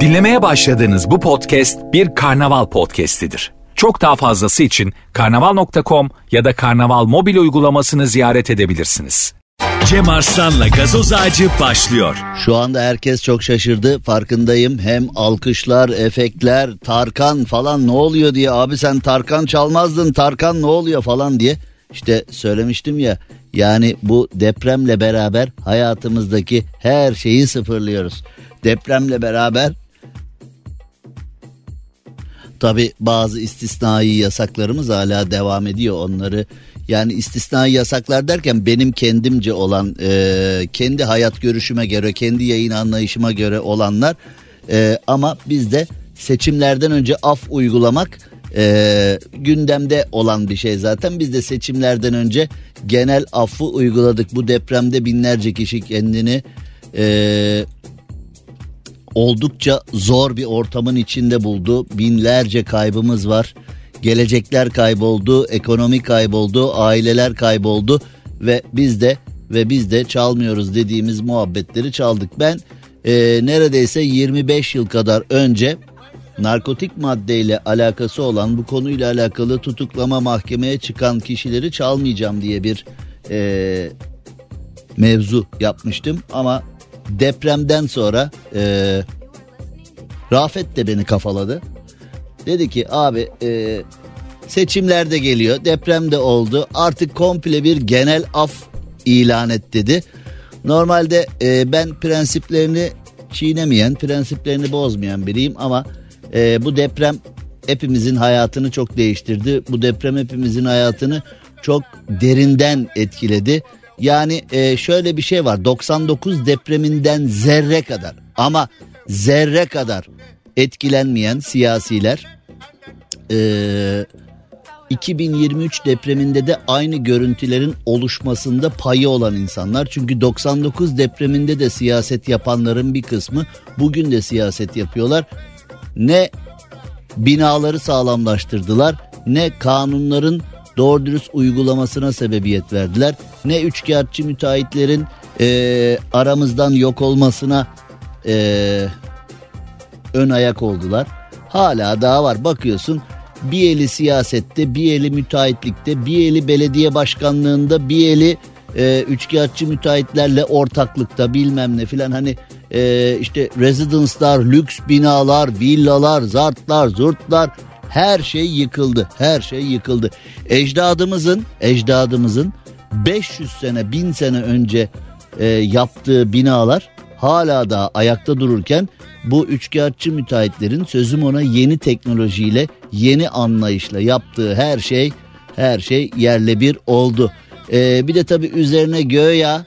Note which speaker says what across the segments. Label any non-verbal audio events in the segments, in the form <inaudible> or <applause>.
Speaker 1: Dinlemeye başladığınız bu podcast bir karnaval podcastidir. Çok daha fazlası için karnaval.com ya da karnaval mobil uygulamasını ziyaret edebilirsiniz.
Speaker 2: Cem Arslan'la gazoz ağacı başlıyor.
Speaker 3: Şu anda herkes çok şaşırdı farkındayım. Hem alkışlar, efektler, Tarkan falan ne oluyor diye. Abi sen Tarkan çalmazdın, Tarkan ne oluyor falan diye. İşte söylemiştim ya yani bu depremle beraber hayatımızdaki her şeyi sıfırlıyoruz. Depremle beraber Tabi bazı istisnai yasaklarımız hala devam ediyor onları. Yani istisnai yasaklar derken benim kendimce olan e, kendi hayat görüşüme göre kendi yayın anlayışıma göre olanlar. E, ama bizde seçimlerden önce af uygulamak e, gündemde olan bir şey zaten. Biz de seçimlerden önce genel affı uyguladık. Bu depremde binlerce kişi kendini... E, oldukça zor bir ortamın içinde buldu. Binlerce kaybımız var. Gelecekler kayboldu, ekonomi kayboldu, aileler kayboldu ve biz de ve biz de çalmıyoruz dediğimiz muhabbetleri çaldık. Ben e, neredeyse 25 yıl kadar önce narkotik maddeyle alakası olan bu konuyla alakalı tutuklama mahkemeye çıkan kişileri çalmayacağım diye bir e, mevzu yapmıştım ama depremden sonra e, Rafet de beni kafaladı. Dedi ki abi e, seçimler de geliyor deprem de oldu artık komple bir genel af ilan et dedi. Normalde e, ben prensiplerini çiğnemeyen prensiplerini bozmayan biriyim ama e, bu deprem hepimizin hayatını çok değiştirdi. Bu deprem hepimizin hayatını çok derinden etkiledi. Yani e, şöyle bir şey var 99 depreminden zerre kadar ama zerre kadar etkilenmeyen siyasiler e, 2023 depreminde de aynı görüntülerin oluşmasında payı olan insanlar. Çünkü 99 depreminde de siyaset yapanların bir kısmı bugün de siyaset yapıyorlar. Ne binaları sağlamlaştırdılar ne kanunların doğru dürüst uygulamasına sebebiyet verdiler. Ne üçkağıtçı müteahhitlerin e, aramızdan yok olmasına e, ön ayak oldular. Hala daha var bakıyorsun bir eli siyasette bir eli müteahhitlikte bir eli belediye başkanlığında bir eli e, üçkağıtçı müteahhitlerle ortaklıkta bilmem ne filan hani e, işte residence'lar, lüks binalar, villalar, zartlar, zurtlar her şey yıkıldı. Her şey yıkıldı. Ecdadımızın, ecdadımızın 500 sene, 1000 sene önce e, yaptığı binalar hala da ayakta dururken bu üçkağıtçı müteahhitlerin sözüm ona yeni teknolojiyle, yeni anlayışla yaptığı her şey her şey yerle bir oldu. Ee, bir de tabii üzerine göya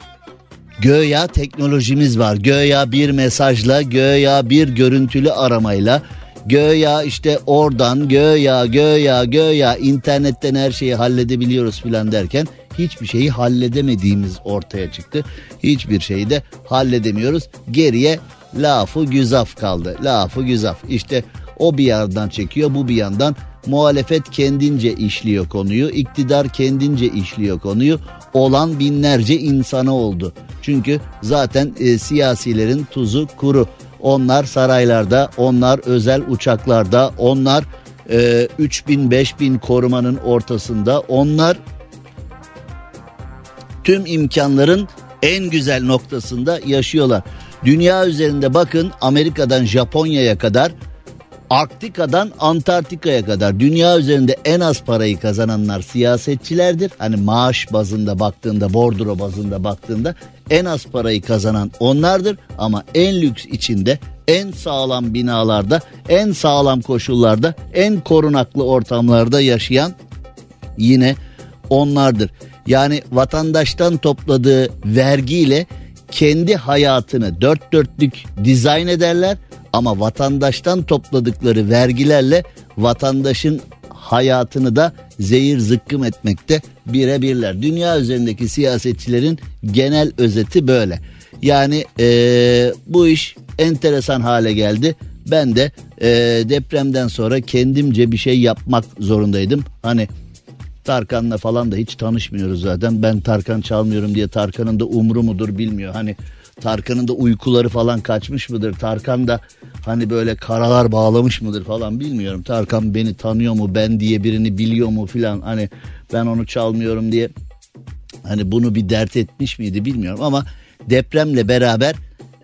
Speaker 3: göya teknolojimiz var. Göya bir mesajla, göya bir görüntülü aramayla Göya işte oradan göya göya göya internetten her şeyi halledebiliyoruz filan derken hiçbir şeyi halledemediğimiz ortaya çıktı. Hiçbir şeyi de halledemiyoruz. Geriye lafı güzaf kaldı. Lafı güzaf. İşte o bir yandan çekiyor bu bir yandan muhalefet kendince işliyor konuyu. iktidar kendince işliyor konuyu. Olan binlerce insanı oldu. Çünkü zaten e, siyasilerin tuzu kuru. Onlar saraylarda, onlar özel uçaklarda, onlar e, 3000 5000 korumanın ortasında, onlar tüm imkanların en güzel noktasında yaşıyorlar. Dünya üzerinde bakın Amerika'dan Japonya'ya kadar Arktika'dan Antarktika'ya kadar dünya üzerinde en az parayı kazananlar siyasetçilerdir. Hani maaş bazında baktığında, bordro bazında baktığında en az parayı kazanan onlardır ama en lüks içinde en sağlam binalarda, en sağlam koşullarda, en korunaklı ortamlarda yaşayan yine onlardır. Yani vatandaştan topladığı vergiyle kendi hayatını dört dörtlük dizayn ederler ama vatandaştan topladıkları vergilerle vatandaşın hayatını da zehir zıkkım etmekte birebirler. Dünya üzerindeki siyasetçilerin genel özeti böyle. Yani ee, bu iş enteresan hale geldi. Ben de e, depremden sonra kendimce bir şey yapmak zorundaydım. Hani Tarkan'la falan da hiç tanışmıyoruz zaten. Ben Tarkan çalmıyorum diye Tarkan'ın da umru mudur bilmiyor. Hani Tarkan'ın da uykuları falan kaçmış mıdır? Tarkan da hani böyle karalar bağlamış mıdır falan bilmiyorum. Tarkan beni tanıyor mu ben diye birini biliyor mu filan hani ben onu çalmıyorum diye hani bunu bir dert etmiş miydi bilmiyorum ama depremle beraber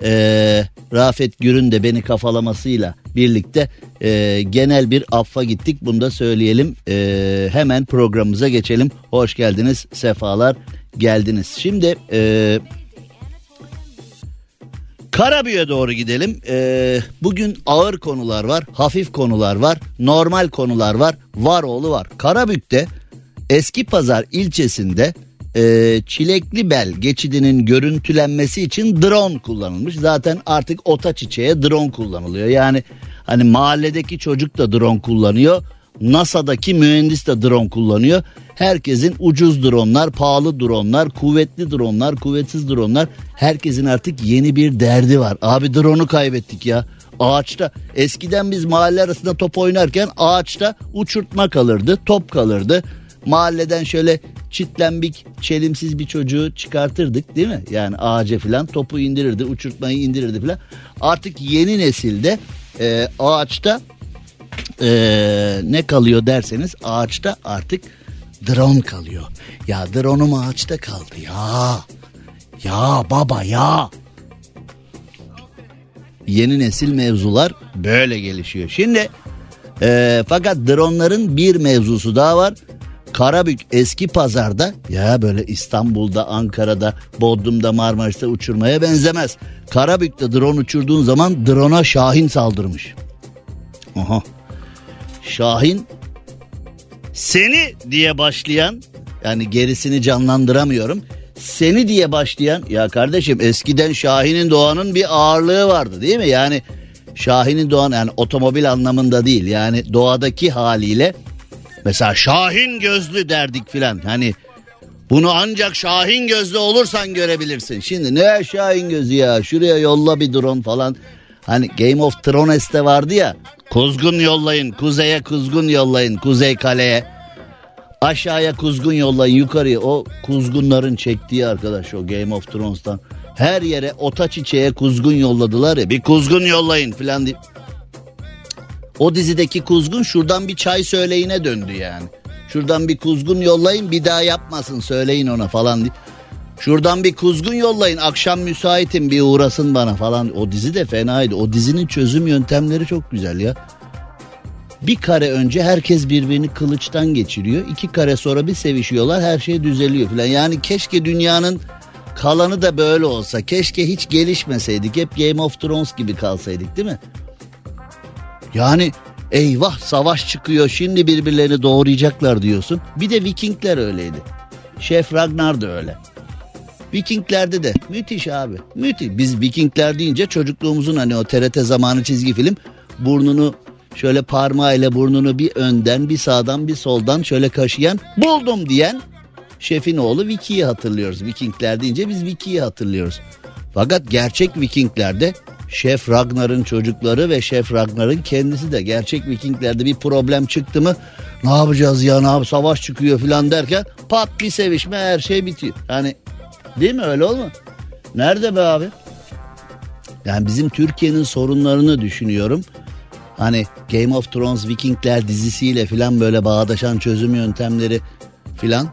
Speaker 3: e, Rafet Gür'ün de beni kafalamasıyla birlikte e, genel bir affa gittik. Bunu da söyleyelim. E, hemen programımıza geçelim. Hoş geldiniz, sefalar geldiniz. Şimdi e, Karabüye doğru gidelim. E, bugün ağır konular var, hafif konular var, normal konular var, Varoğlu var. Karabük'te Eski Pazar ilçesinde e, Çilekli Bel geçidinin görüntülenmesi için drone kullanılmış. Zaten artık ota çiçeğe drone kullanılıyor. Yani hani mahalledeki çocuk da drone kullanıyor. NASA'daki mühendis de drone kullanıyor. Herkesin ucuz dronlar, pahalı dronlar, kuvvetli dronlar, kuvvetsiz dronlar. Herkesin artık yeni bir derdi var. Abi drone'u kaybettik ya. Ağaçta eskiden biz mahalle arasında top oynarken ağaçta uçurtma kalırdı, top kalırdı mahalleden şöyle çitlembik çelimsiz bir çocuğu çıkartırdık değil mi? Yani ağaca falan topu indirirdi uçurtmayı indirirdi falan. Artık yeni nesilde e, ağaçta e, ne kalıyor derseniz ağaçta artık drone kalıyor. Ya drone'um ağaçta kaldı ya. Ya baba ya. Yeni nesil mevzular böyle gelişiyor. Şimdi e, fakat dronların bir mevzusu daha var. Karabük eski pazarda ya böyle İstanbul'da, Ankara'da, Bodrum'da, Marmaris'te uçurmaya benzemez. Karabük'te drone uçurduğun zaman drone'a Şahin saldırmış. Aha. Şahin seni diye başlayan yani gerisini canlandıramıyorum. Seni diye başlayan ya kardeşim eskiden Şahin'in Doğan'ın bir ağırlığı vardı değil mi? Yani Şahin'in Doğan yani otomobil anlamında değil yani doğadaki haliyle Mesela Şahin gözlü derdik filan. Hani bunu ancak Şahin gözlü olursan görebilirsin. Şimdi ne Şahin gözü ya şuraya yolla bir drone falan. Hani Game of Thrones'te vardı ya. Kuzgun yollayın kuzeye kuzgun yollayın kuzey kaleye. Aşağıya kuzgun yollayın yukarıya. O kuzgunların çektiği arkadaş o Game of Thrones'tan. Her yere ota çiçeğe kuzgun yolladılar ya bir kuzgun yollayın filan diye. O dizideki kuzgun şuradan bir çay söyleyine döndü yani. Şuradan bir kuzgun yollayın bir daha yapmasın söyleyin ona falan diye. Şuradan bir kuzgun yollayın akşam müsaitim bir uğrasın bana falan. O dizi de fenaydı. O dizinin çözüm yöntemleri çok güzel ya. Bir kare önce herkes birbirini kılıçtan geçiriyor. İki kare sonra bir sevişiyorlar her şey düzeliyor falan. Yani keşke dünyanın kalanı da böyle olsa. Keşke hiç gelişmeseydik. Hep Game of Thrones gibi kalsaydık değil mi? Yani eyvah savaş çıkıyor şimdi birbirlerini doğrayacaklar diyorsun. Bir de Vikingler öyleydi. Şef Ragnar da öyle. Vikinglerde de müthiş abi müthiş. Biz Vikingler deyince çocukluğumuzun hani o TRT zamanı çizgi film burnunu şöyle parmağıyla burnunu bir önden bir sağdan bir soldan şöyle kaşıyan buldum diyen şefin oğlu Vicky'yi hatırlıyoruz. Vikingler deyince biz Vicky'yi hatırlıyoruz. Fakat gerçek Vikinglerde Şef Ragnar'ın çocukları ve Şef Ragnar'ın kendisi de gerçek Vikinglerde bir problem çıktı mı ne yapacağız ya ne yap savaş çıkıyor filan derken pat bir sevişme her şey bitiyor. Yani değil mi öyle olma? Nerede be abi? Yani bizim Türkiye'nin sorunlarını düşünüyorum. Hani Game of Thrones Vikingler dizisiyle filan böyle bağdaşan çözüm yöntemleri filan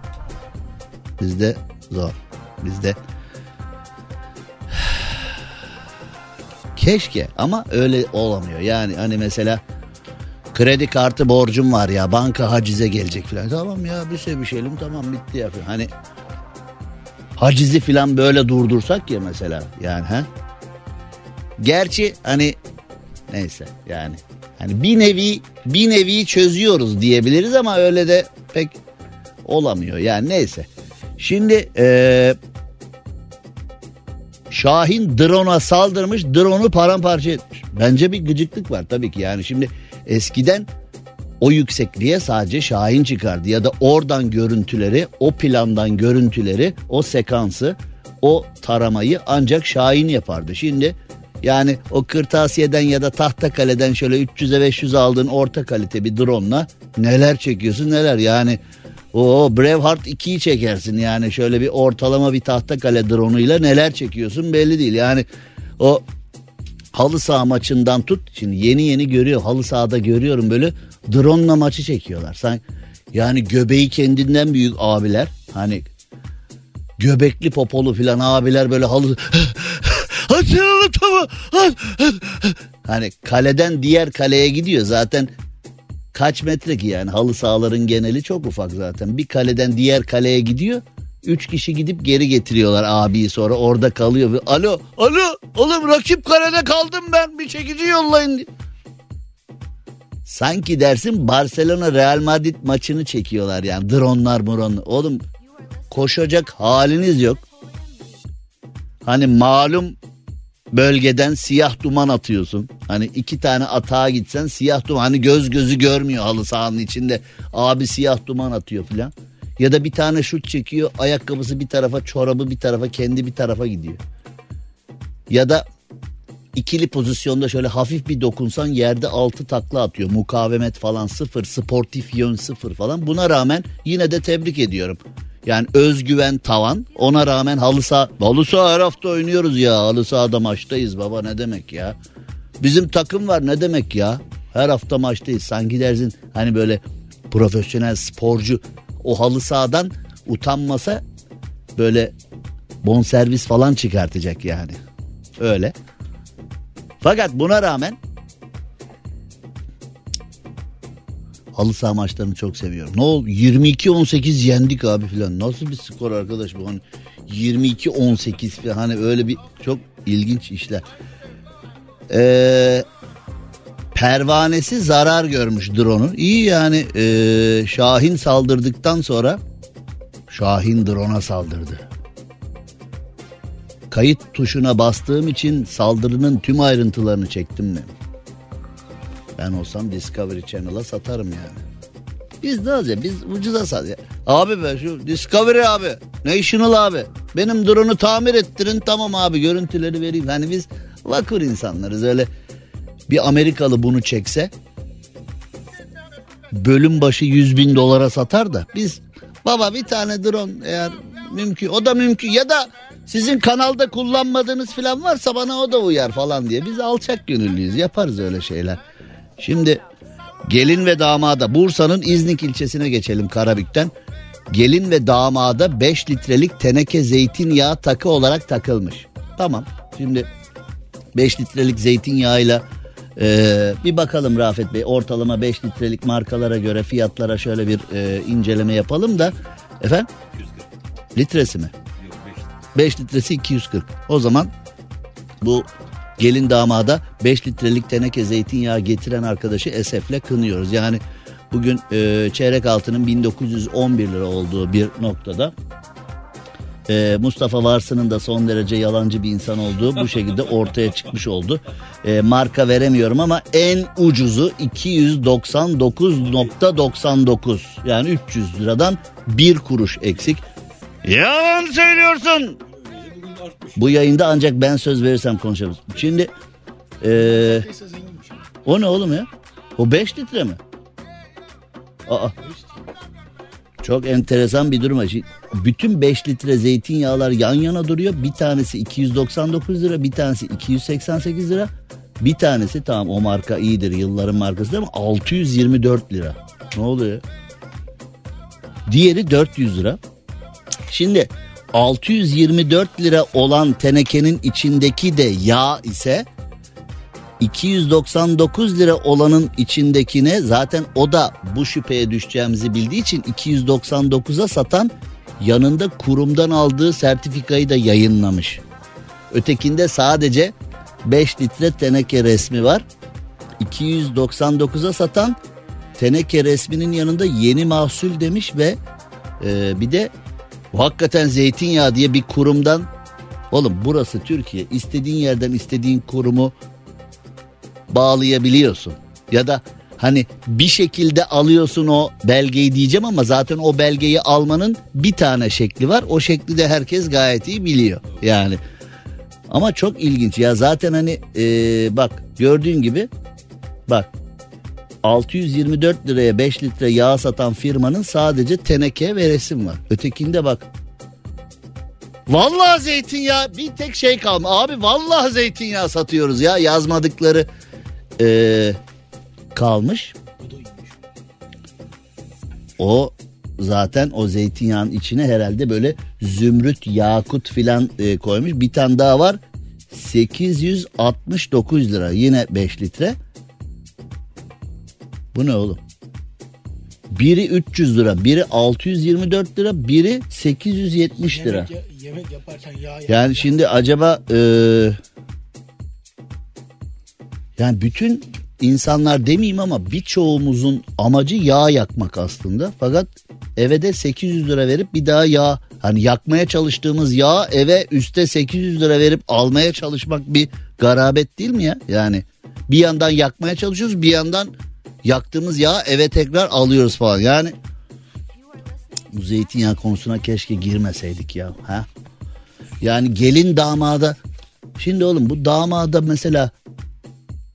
Speaker 3: bizde zor. Bizde <sighs> Keşke ama öyle olamıyor. Yani hani mesela kredi kartı borcum var ya banka hacize gelecek falan. Tamam ya bir sevişelim tamam bitti ya. Hani hacizi falan böyle durdursak ya mesela yani ha. Gerçi hani neyse yani hani bir nevi bir nevi çözüyoruz diyebiliriz ama öyle de pek olamıyor yani neyse. Şimdi eee Şahin drone'a saldırmış drone'u paramparça etmiş. Bence bir gıcıklık var tabii ki yani şimdi eskiden o yüksekliğe sadece Şahin çıkardı ya da oradan görüntüleri o plandan görüntüleri o sekansı o taramayı ancak Şahin yapardı. Şimdi yani o kırtasiyeden ya da tahta kaleden şöyle 300'e 500 aldığın orta kalite bir drone'la neler çekiyorsun neler yani O Braveheart 2'yi çekersin yani şöyle bir ortalama bir tahta kale drone'uyla neler çekiyorsun belli değil. Yani o halı saha maçından tut şimdi yeni yeni görüyor halı sahada görüyorum böyle drone'la maçı çekiyorlar. Sanki yani göbeği kendinden büyük abiler hani göbekli popolu filan abiler böyle halı. <gasps> Hani kaleden diğer kaleye gidiyor zaten kaç metre ki yani halı sahaların geneli çok ufak zaten. Bir kaleden diğer kaleye gidiyor. Üç kişi gidip geri getiriyorlar abiyi sonra orada kalıyor. Alo alo oğlum rakip kalede kaldım ben bir çekici yollayın diye. Sanki dersin Barcelona Real Madrid maçını çekiyorlar yani dronlar muronlar. Oğlum koşacak haliniz yok. Hani malum bölgeden siyah duman atıyorsun. Hani iki tane atağa gitsen siyah duman hani göz gözü görmüyor halı sahanın içinde. Abi siyah duman atıyor filan. Ya da bir tane şut çekiyor ayakkabısı bir tarafa çorabı bir tarafa kendi bir tarafa gidiyor. Ya da ikili pozisyonda şöyle hafif bir dokunsan yerde altı takla atıyor. Mukavemet falan sıfır, sportif yön sıfır falan. Buna rağmen yine de tebrik ediyorum. Yani özgüven tavan. Ona rağmen halı saha. Halı saha her hafta oynuyoruz ya. Halı sahada maçtayız baba ne demek ya. Bizim takım var ne demek ya. Her hafta maçtayız. Sanki dersin hani böyle profesyonel sporcu o halı sahadan utanmasa böyle bonservis falan çıkartacak yani. Öyle. Fakat buna rağmen halı saha maçlarını çok seviyorum. Ne oldu? 22-18 yendik abi filan. Nasıl bir skor arkadaş bu? Hani 22-18 falan hani öyle bir çok ilginç işler. Ee, pervanesi zarar görmüş drone'un. İyi yani e, Şahin saldırdıktan sonra Şahin drone'a saldırdı. Kayıt tuşuna bastığım için saldırının tüm ayrıntılarını çektim mi? Ben olsam Discovery Channel'a satarım yani. Biz ne ya biz ucuza sat ya. Abi be şu Discovery abi. National abi. Benim drone'u tamir ettirin tamam abi görüntüleri vereyim. Hani biz vakur insanlarız öyle. Bir Amerikalı bunu çekse bölüm başı 100 bin dolara satar da biz baba bir tane drone eğer mümkün o da mümkün ya da sizin kanalda kullanmadığınız falan varsa bana o da uyar falan diye biz alçak gönüllüyüz yaparız öyle şeyler. Şimdi gelin ve damada Bursa'nın İznik ilçesine geçelim Karabük'ten. Gelin ve damada 5 litrelik teneke zeytinyağı takı olarak takılmış. Tamam şimdi 5 litrelik zeytinyağıyla ee, bir bakalım Rafet Bey ortalama 5 litrelik markalara göre fiyatlara şöyle bir e, inceleme yapalım da efendim litresi mi? 5 litresi 240. O zaman bu gelin damada 5 litrelik teneke zeytinyağı getiren arkadaşı esefle kınıyoruz. Yani bugün e, çeyrek altının 1911 lira olduğu bir noktada e, Mustafa Varsın'ın da son derece yalancı bir insan olduğu bu şekilde <laughs> ortaya çıkmış oldu. E, marka veremiyorum ama en ucuzu 299.99 yani 300 liradan bir kuruş eksik. Yalan söylüyorsun. Bu yayında ancak ben söz verirsem konuşabiliriz. Şimdi ee, o ne oğlum ya? O 5 litre mi? Aa. Çok enteresan bir durum. Bütün 5 litre zeytinyağlar yan yana duruyor. Bir tanesi 299 lira, bir tanesi 288 lira. Bir tanesi tamam o marka iyidir yılların markası ama 624 lira. Ne oluyor? Diğeri 400 lira. Şimdi 624 lira olan tenekenin içindeki de yağ ise 299 lira olanın içindekine zaten o da bu şüpheye düşeceğimizi bildiği için 299'a satan yanında kurumdan aldığı sertifikayı da yayınlamış. Ötekinde sadece 5 litre teneke resmi var. 299'a satan teneke resminin yanında yeni mahsul demiş ve e, bir de bu hakikaten zeytinyağı diye bir kurumdan oğlum burası Türkiye istediğin yerden istediğin kurumu bağlayabiliyorsun. Ya da hani bir şekilde alıyorsun o belgeyi diyeceğim ama zaten o belgeyi almanın bir tane şekli var. O şekli de herkes gayet iyi biliyor. Yani ama çok ilginç ya zaten hani ee, bak gördüğün gibi bak 624 liraya 5 litre yağ satan firmanın sadece teneke ve resim var. Ötekinde bak. Vallahi zeytinyağı bir tek şey kalma. Abi vallahi zeytinyağı satıyoruz ya yazmadıkları ee, kalmış. O zaten o zeytinyağın içine herhalde böyle zümrüt, yakut filan e, koymuş. Bir tane daha var 869 lira yine 5 litre. Bu ne oğlum? Biri 300 lira, biri 624 lira, biri 870 lira.
Speaker 4: Ya- yemek yaparken yağ
Speaker 3: Yani şimdi acaba e, yani bütün insanlar demeyeyim ama birçoğumuzun amacı yağ yakmak aslında. Fakat eve de 800 lira verip bir daha yağ hani yakmaya çalıştığımız yağ eve üste 800 lira verip almaya çalışmak bir garabet değil mi ya? Yani bir yandan yakmaya çalışıyoruz bir yandan yaktığımız yağı eve tekrar alıyoruz falan. Yani bu zeytinyağı konusuna keşke girmeseydik ya. Ha? Yani gelin damada şimdi oğlum bu damada mesela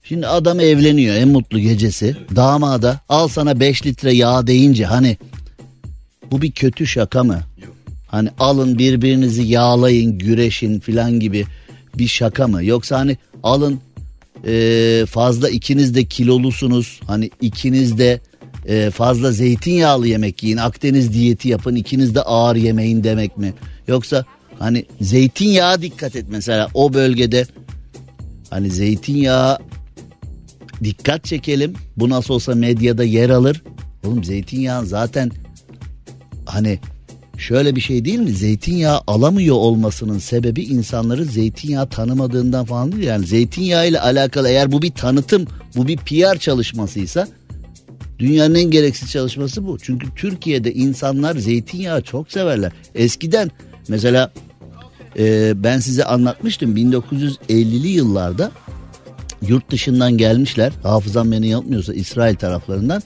Speaker 3: şimdi adam evleniyor en mutlu gecesi damada al sana 5 litre yağ deyince hani bu bir kötü şaka mı? Hani alın birbirinizi yağlayın güreşin filan gibi bir şaka mı? Yoksa hani alın e, fazla ikiniz de kilolusunuz. Hani ikiniz de e, fazla zeytinyağlı yemek yiyin. Akdeniz diyeti yapın. İkiniz de ağır yemeyin demek mi? Yoksa hani zeytinyağı dikkat et mesela. O bölgede hani zeytinyağı dikkat çekelim. Bu nasıl olsa medyada yer alır. Oğlum zeytinyağı zaten hani şöyle bir şey değil mi? Zeytinyağı alamıyor olmasının sebebi insanları zeytinyağı tanımadığından falan değil. Yani zeytinyağı ile alakalı eğer bu bir tanıtım, bu bir PR çalışmasıysa dünyanın en gereksiz çalışması bu. Çünkü Türkiye'de insanlar zeytinyağı çok severler. Eskiden mesela e, ben size anlatmıştım 1950'li yıllarda yurt dışından gelmişler. Hafızam beni yanıltmıyorsa İsrail taraflarından.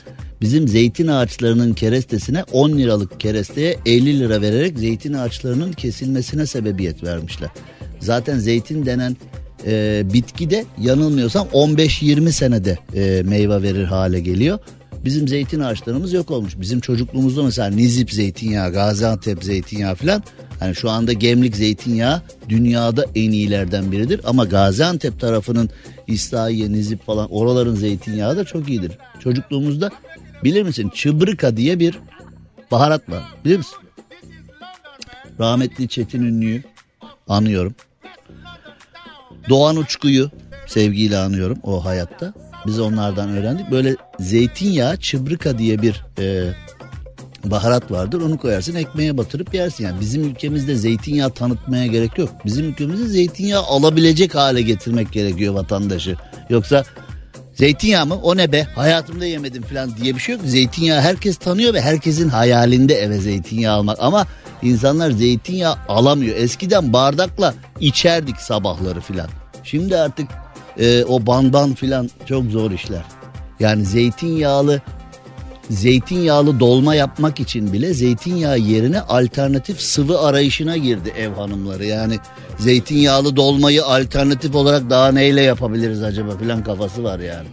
Speaker 3: Bizim zeytin ağaçlarının kerestesine 10 liralık keresteye 50 lira vererek zeytin ağaçlarının kesilmesine sebebiyet vermişler. Zaten zeytin denen e, bitki de yanılmıyorsam 15-20 senede e, meyve verir hale geliyor. Bizim zeytin ağaçlarımız yok olmuş. Bizim çocukluğumuzda mesela Nizip zeytinyağı, Gaziantep zeytinyağı falan. Hani şu anda Gemlik zeytinyağı dünyada en iyilerden biridir. Ama Gaziantep tarafının İslahiye, Nizip falan oraların zeytinyağı da çok iyidir. Çocukluğumuzda bilir misin çıbrıka diye bir baharat var. Bilir misin? Rahmetli Çetin Ünlü'yü anıyorum. Doğan Uçku'yu sevgiyle anıyorum o hayatta. Biz onlardan öğrendik. Böyle zeytinyağı çıbrıka diye bir e, baharat vardır. Onu koyarsın ekmeğe batırıp yersin. Yani bizim ülkemizde zeytinyağı tanıtmaya gerek yok. Bizim ülkemizde zeytinyağı alabilecek hale getirmek gerekiyor vatandaşı. Yoksa zeytinyağı mı o ne be hayatımda yemedim falan diye bir şey yok. Zeytinyağı herkes tanıyor ve herkesin hayalinde eve zeytinyağı almak. Ama insanlar zeytinyağı alamıyor. Eskiden bardakla içerdik sabahları filan. Şimdi artık e, o bandan filan çok zor işler. Yani zeytinyağlı zeytinyağlı dolma yapmak için bile zeytinyağı yerine alternatif sıvı arayışına girdi ev hanımları. Yani zeytinyağlı dolmayı alternatif olarak daha neyle yapabiliriz acaba filan kafası var yani.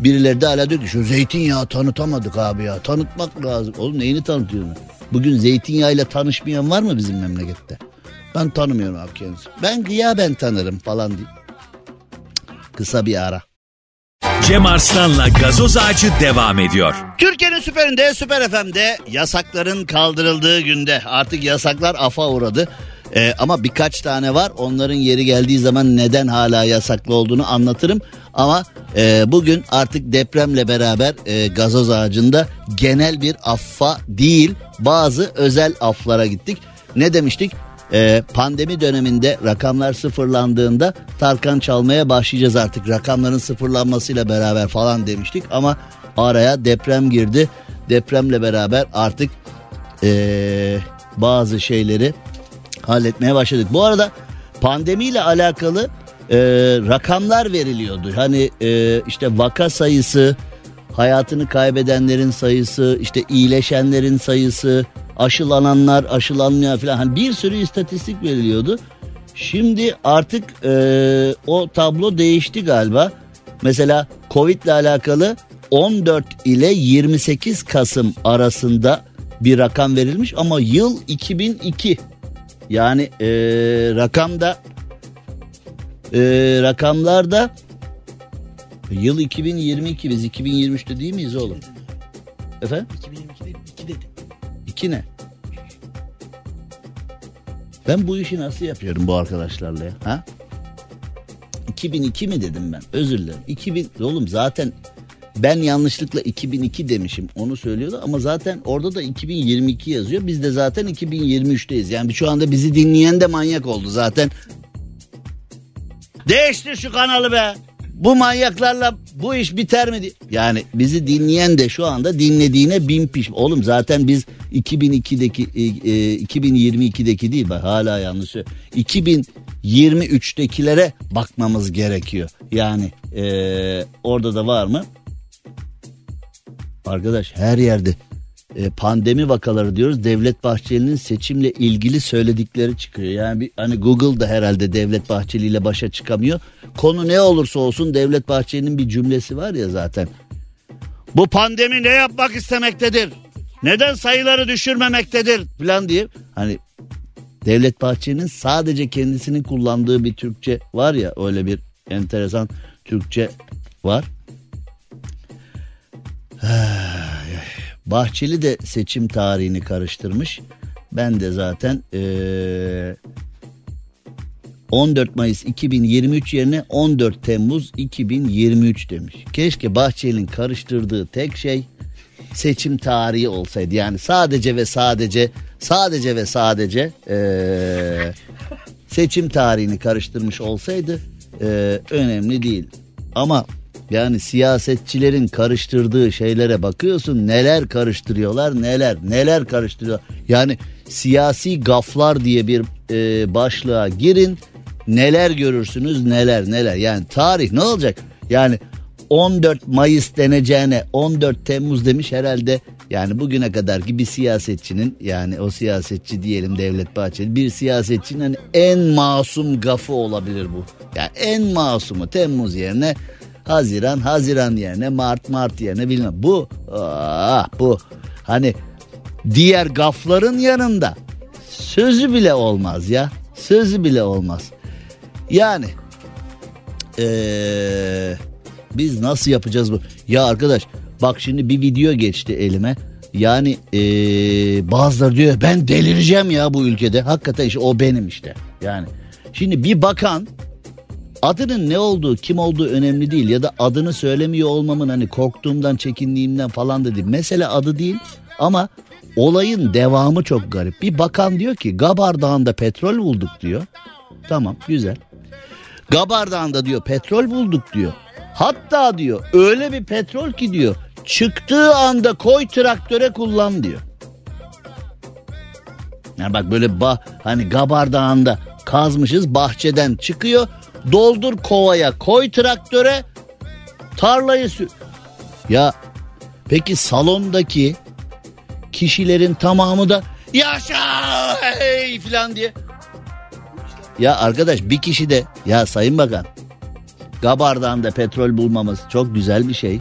Speaker 3: Birileri de hala diyor ki şu zeytinyağı tanıtamadık abi ya tanıtmak lazım. Oğlum neyini tanıtıyorsun? Bugün zeytinyağıyla tanışmayan var mı bizim memlekette? Ben tanımıyorum abi kendisi. Ben ya ben tanırım falan diye. Kısa bir ara.
Speaker 2: Cem Arslan'la gazoz ağacı devam ediyor.
Speaker 3: Türkiye'nin süperinde, süper FM'de yasakların kaldırıldığı günde artık yasaklar afa uğradı. Ee, ama birkaç tane var onların yeri geldiği zaman neden hala yasaklı olduğunu anlatırım. Ama e, bugün artık depremle beraber e, gazoz ağacında genel bir affa değil bazı özel aflara gittik. Ne demiştik? Ee, pandemi döneminde rakamlar sıfırlandığında Tarkan çalmaya başlayacağız artık rakamların sıfırlanmasıyla beraber falan demiştik ama araya deprem girdi depremle beraber artık ee, bazı şeyleri halletmeye başladık. Bu arada pandemiyle alakalı e, rakamlar veriliyordu. Hani e, işte vaka sayısı, hayatını kaybedenlerin sayısı, işte iyileşenlerin sayısı, aşılananlar, aşılanmayan falan hani bir sürü istatistik veriliyordu. Şimdi artık e, o tablo değişti galiba. Mesela Covid ile alakalı 14 ile 28 Kasım arasında bir rakam verilmiş ama yıl 2002. Yani e, rakamda e, rakamlarda yıl 2022 biz 2023'te değil miyiz oğlum? Efendim?
Speaker 4: 2022 değil 2 dedi.
Speaker 3: 2 ne? Ben bu işi nasıl yapıyorum bu arkadaşlarla ya? Ha? 2002 mi dedim ben? Özür dilerim. 2000 oğlum zaten ben yanlışlıkla 2002 demişim. Onu söylüyordu ama zaten orada da 2022 yazıyor. Biz de zaten 2023'teyiz. Yani şu anda bizi dinleyen de manyak oldu zaten. Değiştir şu kanalı be. Bu manyaklarla bu iş biter mi? Yani bizi dinleyen de şu anda dinlediğine bin piş. Oğlum zaten biz 2002'deki e, e, 2022'deki değil bak hala yanlış. söylüyorum. 2023'tekilere bakmamız gerekiyor. Yani e, orada da var mı? Arkadaş her yerde e, pandemi vakaları diyoruz. Devlet Bahçeli'nin seçimle ilgili söyledikleri çıkıyor. Yani bir, hani Google da herhalde Devlet Bahçeli ile başa çıkamıyor. Konu ne olursa olsun Devlet Bahçeli'nin bir cümlesi var ya zaten. Bu pandemi ne yapmak istemektedir? Neden sayıları düşürmemektedir? Falan diye. Hani Devlet Bahçeli'nin sadece kendisinin kullandığı bir Türkçe var ya öyle bir enteresan Türkçe var. Bahçeli de seçim tarihini karıştırmış. Ben de zaten eee, 14 Mayıs 2023 yerine 14 Temmuz 2023 demiş. Keşke Bahçeli'nin karıştırdığı tek şey seçim tarihi olsaydı. Yani sadece ve sadece sadece ve sadece eee, seçim tarihini karıştırmış olsaydı eee, önemli değil. Ama yani siyasetçilerin karıştırdığı şeylere bakıyorsun neler karıştırıyorlar neler neler karıştırıyor. Yani siyasi gaflar diye bir e, başlığa girin neler görürsünüz neler neler. Yani tarih ne olacak? Yani 14 Mayıs deneceğine 14 Temmuz demiş herhalde yani bugüne kadar ki bir siyasetçinin yani o siyasetçi diyelim Devlet Bahçeli bir siyasetçinin hani en masum gafı olabilir bu. Yani en masumu Temmuz yerine Haziran Haziran yerine Mart Mart yerine bilmem bu ah, bu hani diğer gafların yanında sözü bile olmaz ya sözü bile olmaz. Yani ee, biz nasıl yapacağız bu? Ya arkadaş bak şimdi bir video geçti elime. Yani ee, bazıları diyor ben delireceğim ya bu ülkede. Hakikaten işte o benim işte. Yani şimdi bir bakan adının ne olduğu kim olduğu önemli değil ya da adını söylemiyor olmamın hani korktuğumdan çekindiğimden falan da değil. Mesele adı değil ama olayın devamı çok garip. Bir bakan diyor ki Gabar Dağı'nda petrol bulduk diyor. Tamam güzel. Gabar Dağı'nda diyor petrol bulduk diyor. Hatta diyor öyle bir petrol ki diyor çıktığı anda koy traktöre kullan diyor. Ya bak böyle bah, hani Gabar Dağı'nda kazmışız bahçeden çıkıyor. Doldur kovaya koy traktöre tarlayı sür. Ya peki salondaki kişilerin tamamı da yaşa hey falan diye. Ya arkadaş bir kişi de ya sayın bakan Gabar'dan da petrol bulmamız çok güzel bir şey.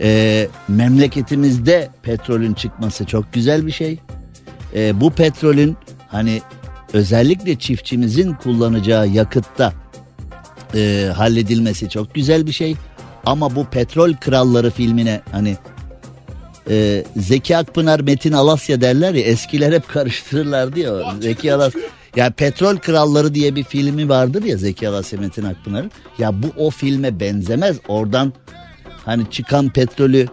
Speaker 3: Ee, memleketimizde petrolün çıkması çok güzel bir şey. Ee, bu petrolün hani özellikle çiftçimizin kullanacağı yakıtta e, halledilmesi çok güzel bir şey. Ama bu Petrol Kralları filmine hani e, Zeki Akpınar Metin Alasya derler ya eskiler hep karıştırırlardı ya Zeki Alasya. Ya Petrol Kralları diye bir filmi vardır ya Zeki Alasya Metin Akpınar'ın. Ya bu o filme benzemez. Oradan hani çıkan petrolü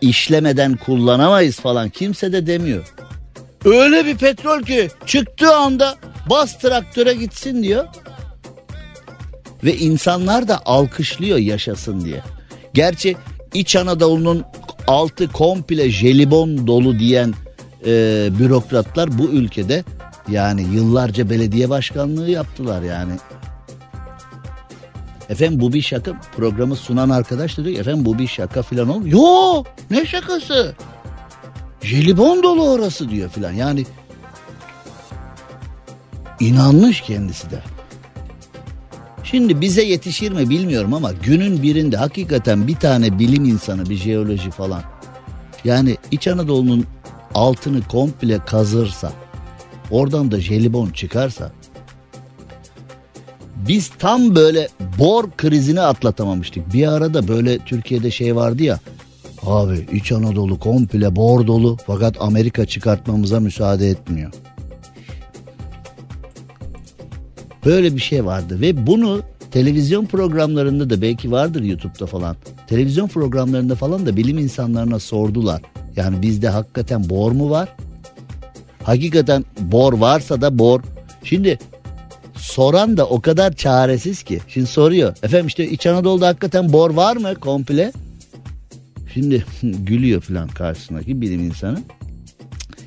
Speaker 3: işlemeden kullanamayız falan kimse de demiyor. Öyle bir petrol ki çıktığı anda bas traktöre gitsin diyor. Ve insanlar da alkışlıyor yaşasın diye. Gerçi İç Anadolu'nun altı komple jelibon dolu diyen e, bürokratlar bu ülkede yani yıllarca belediye başkanlığı yaptılar yani. Efendim bu bir şaka programı sunan arkadaş da diyor efendim bu bir şaka filan ol. Yo ne şakası? Jelibon dolu orası diyor filan yani inanmış kendisi de. Şimdi bize yetişir mi bilmiyorum ama günün birinde hakikaten bir tane bilim insanı bir jeoloji falan. Yani İç Anadolu'nun altını komple kazırsa oradan da jelibon çıkarsa biz tam böyle bor krizini atlatamamıştık. Bir arada böyle Türkiye'de şey vardı ya. Abi İç Anadolu komple bor dolu fakat Amerika çıkartmamıza müsaade etmiyor. Böyle bir şey vardı ve bunu televizyon programlarında da belki vardır YouTube'da falan. Televizyon programlarında falan da bilim insanlarına sordular. Yani bizde hakikaten bor mu var? Hakikaten bor varsa da bor. Şimdi soran da o kadar çaresiz ki. Şimdi soruyor. Efendim işte İç Anadolu'da hakikaten bor var mı komple? Şimdi <laughs> gülüyor falan karşısındaki bilim insanı.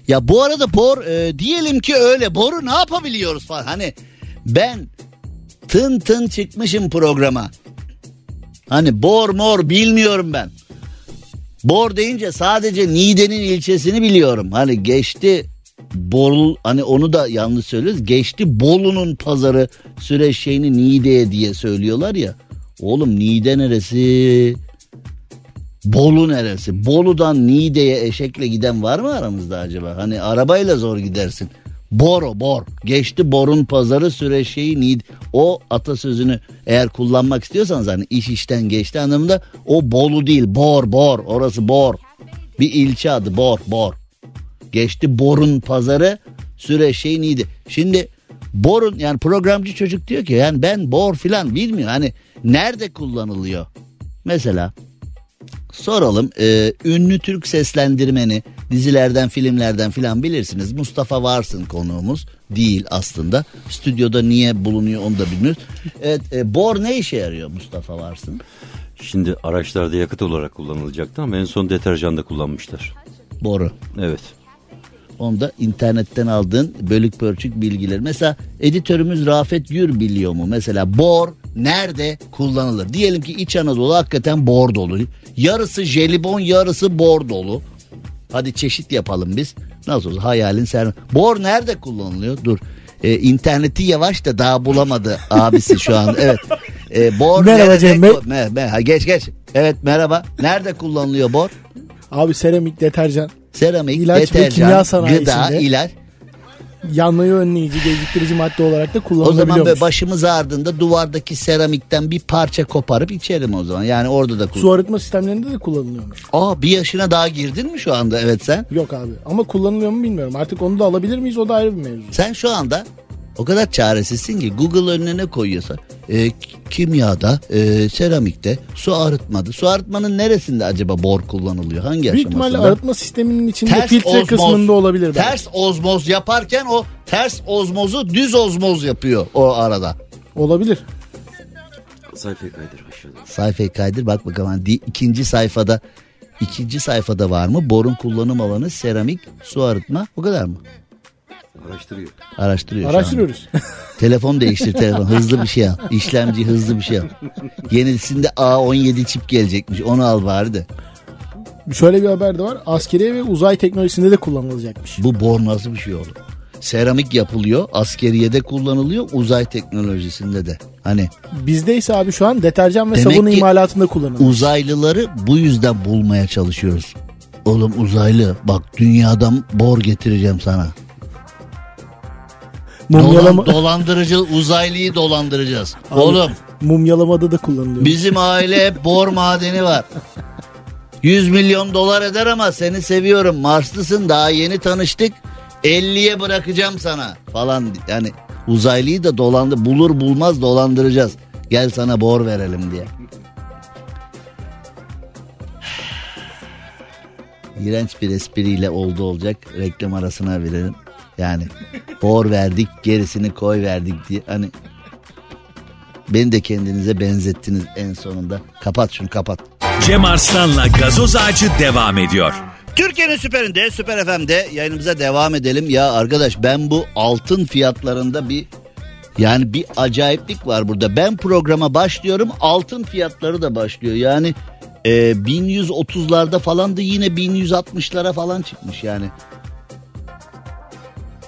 Speaker 3: Ya bu arada bor e, diyelim ki öyle boru ne yapabiliyoruz falan. Hani ben tın tın çıkmışım programa. Hani bor mor bilmiyorum ben. Bor deyince sadece Niğde'nin ilçesini biliyorum. Hani geçti Bol hani onu da yanlış söylüyoruz. Geçti Bolu'nun pazarı süreç şeyini Niğde'ye diye söylüyorlar ya. Oğlum Niğde neresi? Bolu neresi? Bolu'dan Niğde'ye eşekle giden var mı aramızda acaba? Hani arabayla zor gidersin. Boro bor. Geçti borun pazarı süreç şeyi Niğde. O atasözünü eğer kullanmak istiyorsanız hani iş işten geçti anlamında o Bolu değil bor bor orası bor. Bir ilçe adı bor bor. Geçti borun pazarı süre şey neydi? Şimdi borun yani programcı çocuk diyor ki yani ben bor filan bilmiyor. Hani nerede kullanılıyor? Mesela soralım e, ünlü Türk seslendirmeni dizilerden filmlerden filan bilirsiniz. Mustafa Varsın konuğumuz değil aslında. Stüdyoda niye bulunuyor onu da bilmiyoruz. Evet, e, bor ne işe yarıyor Mustafa Varsın?
Speaker 4: Şimdi araçlarda yakıt olarak kullanılacaktı ama en son deterjanda kullanmışlar.
Speaker 3: Boru.
Speaker 4: Evet.
Speaker 3: Onu da internetten aldığın bölük pörçük bilgiler. Mesela editörümüz Rafet Gür biliyor mu? Mesela bor nerede kullanılır? Diyelim ki İç Anadolu hakikaten bor dolu. Yarısı jelibon yarısı bor dolu. Hadi çeşit yapalım biz. Nasıl olsa hayalin sen. Bor nerede kullanılıyor? Dur. Ee, interneti yavaş da daha bulamadı abisi şu an. Evet. Ee, bor
Speaker 5: Merhaba
Speaker 3: nerede?
Speaker 5: Cem Bey.
Speaker 3: Me- me- ha, geç geç. Evet merhaba. Nerede kullanılıyor bor?
Speaker 5: Abi seramik, deterjan,
Speaker 3: Seramik,
Speaker 5: İlaç ve
Speaker 3: deterjan,
Speaker 5: kimya sanayisinde
Speaker 3: gıda, ilaç.
Speaker 5: Yanmayı önleyici, geciktirici madde olarak da
Speaker 3: O zaman
Speaker 5: kullanılabiliyormuş.
Speaker 3: böyle başımız ağrıdığında duvardaki seramikten bir parça koparıp içerim o zaman. Yani orada da kullan.
Speaker 5: Su arıtma sistemlerinde de kullanılıyormuş.
Speaker 3: Aa bir yaşına daha girdin mi şu anda? Evet sen.
Speaker 5: Yok abi ama kullanılıyor mu bilmiyorum. Artık onu da alabilir miyiz o da ayrı bir mevzu.
Speaker 3: Sen şu anda o kadar çaresizsin ki Google önüne ne koyuyorsa e, kimyada, e, seramikte, su arıtmada. Su arıtmanın neresinde acaba bor kullanılıyor? Hangi
Speaker 5: Büyük ihtimalle
Speaker 3: aşamasında?
Speaker 5: arıtma sisteminin içinde filtre kısmında olabilir. belki.
Speaker 3: Ters ozmoz yaparken o ters ozmozu düz ozmoz yapıyor o arada.
Speaker 5: Olabilir.
Speaker 4: Sayfayı kaydır aşağıda.
Speaker 3: Sayfayı kaydır bak bakalım. Hani ikinci sayfada ikinci sayfada var mı? Borun kullanım alanı seramik, su arıtma o kadar mı?
Speaker 4: Araştırıyor.
Speaker 3: Araştırıyor şu.
Speaker 5: Araştırıyoruz. <laughs>
Speaker 3: Telefon değiştir telefon. Hızlı bir şey al. İşlemci hızlı bir şey al. Yenisinde A17 çip gelecekmiş. Onu al bari de.
Speaker 5: Şöyle bir haber de var. Askeriye ve uzay teknolojisinde de kullanılacakmış.
Speaker 3: Bu bor nasıl bir şey oldu? Seramik yapılıyor. Askeriyede kullanılıyor. Uzay teknolojisinde de. Hani
Speaker 5: Bizde ise abi şu an deterjan ve
Speaker 3: Demek
Speaker 5: sabun
Speaker 3: ki
Speaker 5: imalatında kullanılıyor.
Speaker 3: uzaylıları bu yüzden bulmaya çalışıyoruz. Oğlum uzaylı bak dünyadan bor getireceğim sana.
Speaker 5: Mumyalama,
Speaker 3: Dolan, dolandırıcı uzaylıyı dolandıracağız.
Speaker 5: Abi,
Speaker 3: Oğlum
Speaker 5: mumyalamada da kullanılıyor.
Speaker 3: bizim aile hep bor madeni var. 100 milyon dolar eder ama seni seviyorum. Marslısın daha yeni tanıştık. 50'ye bırakacağım sana falan. Yani uzaylıyı da dolandı bulur bulmaz dolandıracağız. Gel sana bor verelim diye. <sighs> İğrenç bir espriyle oldu olacak. Reklam arasına verelim. Yani bor verdik gerisini koy verdik diye. Hani beni de kendinize benzettiniz en sonunda. Kapat şunu kapat.
Speaker 2: Cem Arslan'la gazoz ağacı devam ediyor.
Speaker 3: Türkiye'nin süperinde, süper FM'de yayınımıza devam edelim. Ya arkadaş ben bu altın fiyatlarında bir yani bir acayiplik var burada. Ben programa başlıyorum altın fiyatları da başlıyor. Yani e, 1130'larda falan da yine 1160'lara falan çıkmış yani.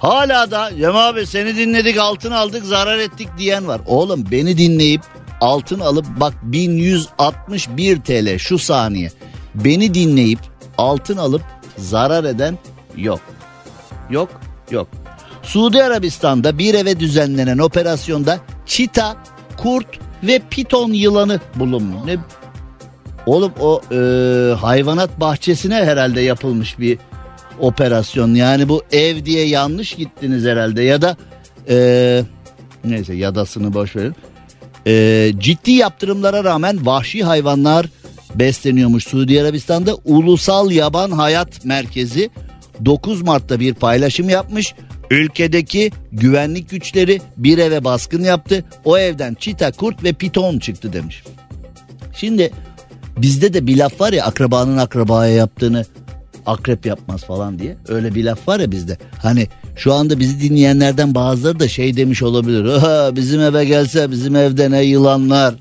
Speaker 3: Hala da Cem abi seni dinledik altın aldık zarar ettik diyen var. Oğlum beni dinleyip altın alıp bak 1161 TL şu saniye. Beni dinleyip altın alıp zarar eden yok. Yok yok. Suudi Arabistan'da bir eve düzenlenen operasyonda çita, kurt ve piton yılanı bulunmuş. Ne? Oğlum o e, hayvanat bahçesine herhalde yapılmış bir operasyon. Yani bu ev diye yanlış gittiniz herhalde ya da e, neyse yadasını boş verin. E, ciddi yaptırımlara rağmen vahşi hayvanlar besleniyormuş Suudi Arabistan'da Ulusal Yaban Hayat Merkezi 9 Mart'ta bir paylaşım yapmış. Ülkedeki güvenlik güçleri bir eve baskın yaptı. O evden çita, kurt ve piton çıktı demiş. Şimdi bizde de bir laf var ya akrabanın akrabaya yaptığını akrep yapmaz falan diye. Öyle bir laf var ya bizde. Hani şu anda bizi dinleyenlerden bazıları da şey demiş olabilir. Bizim eve gelse bizim evde ne yılanlar,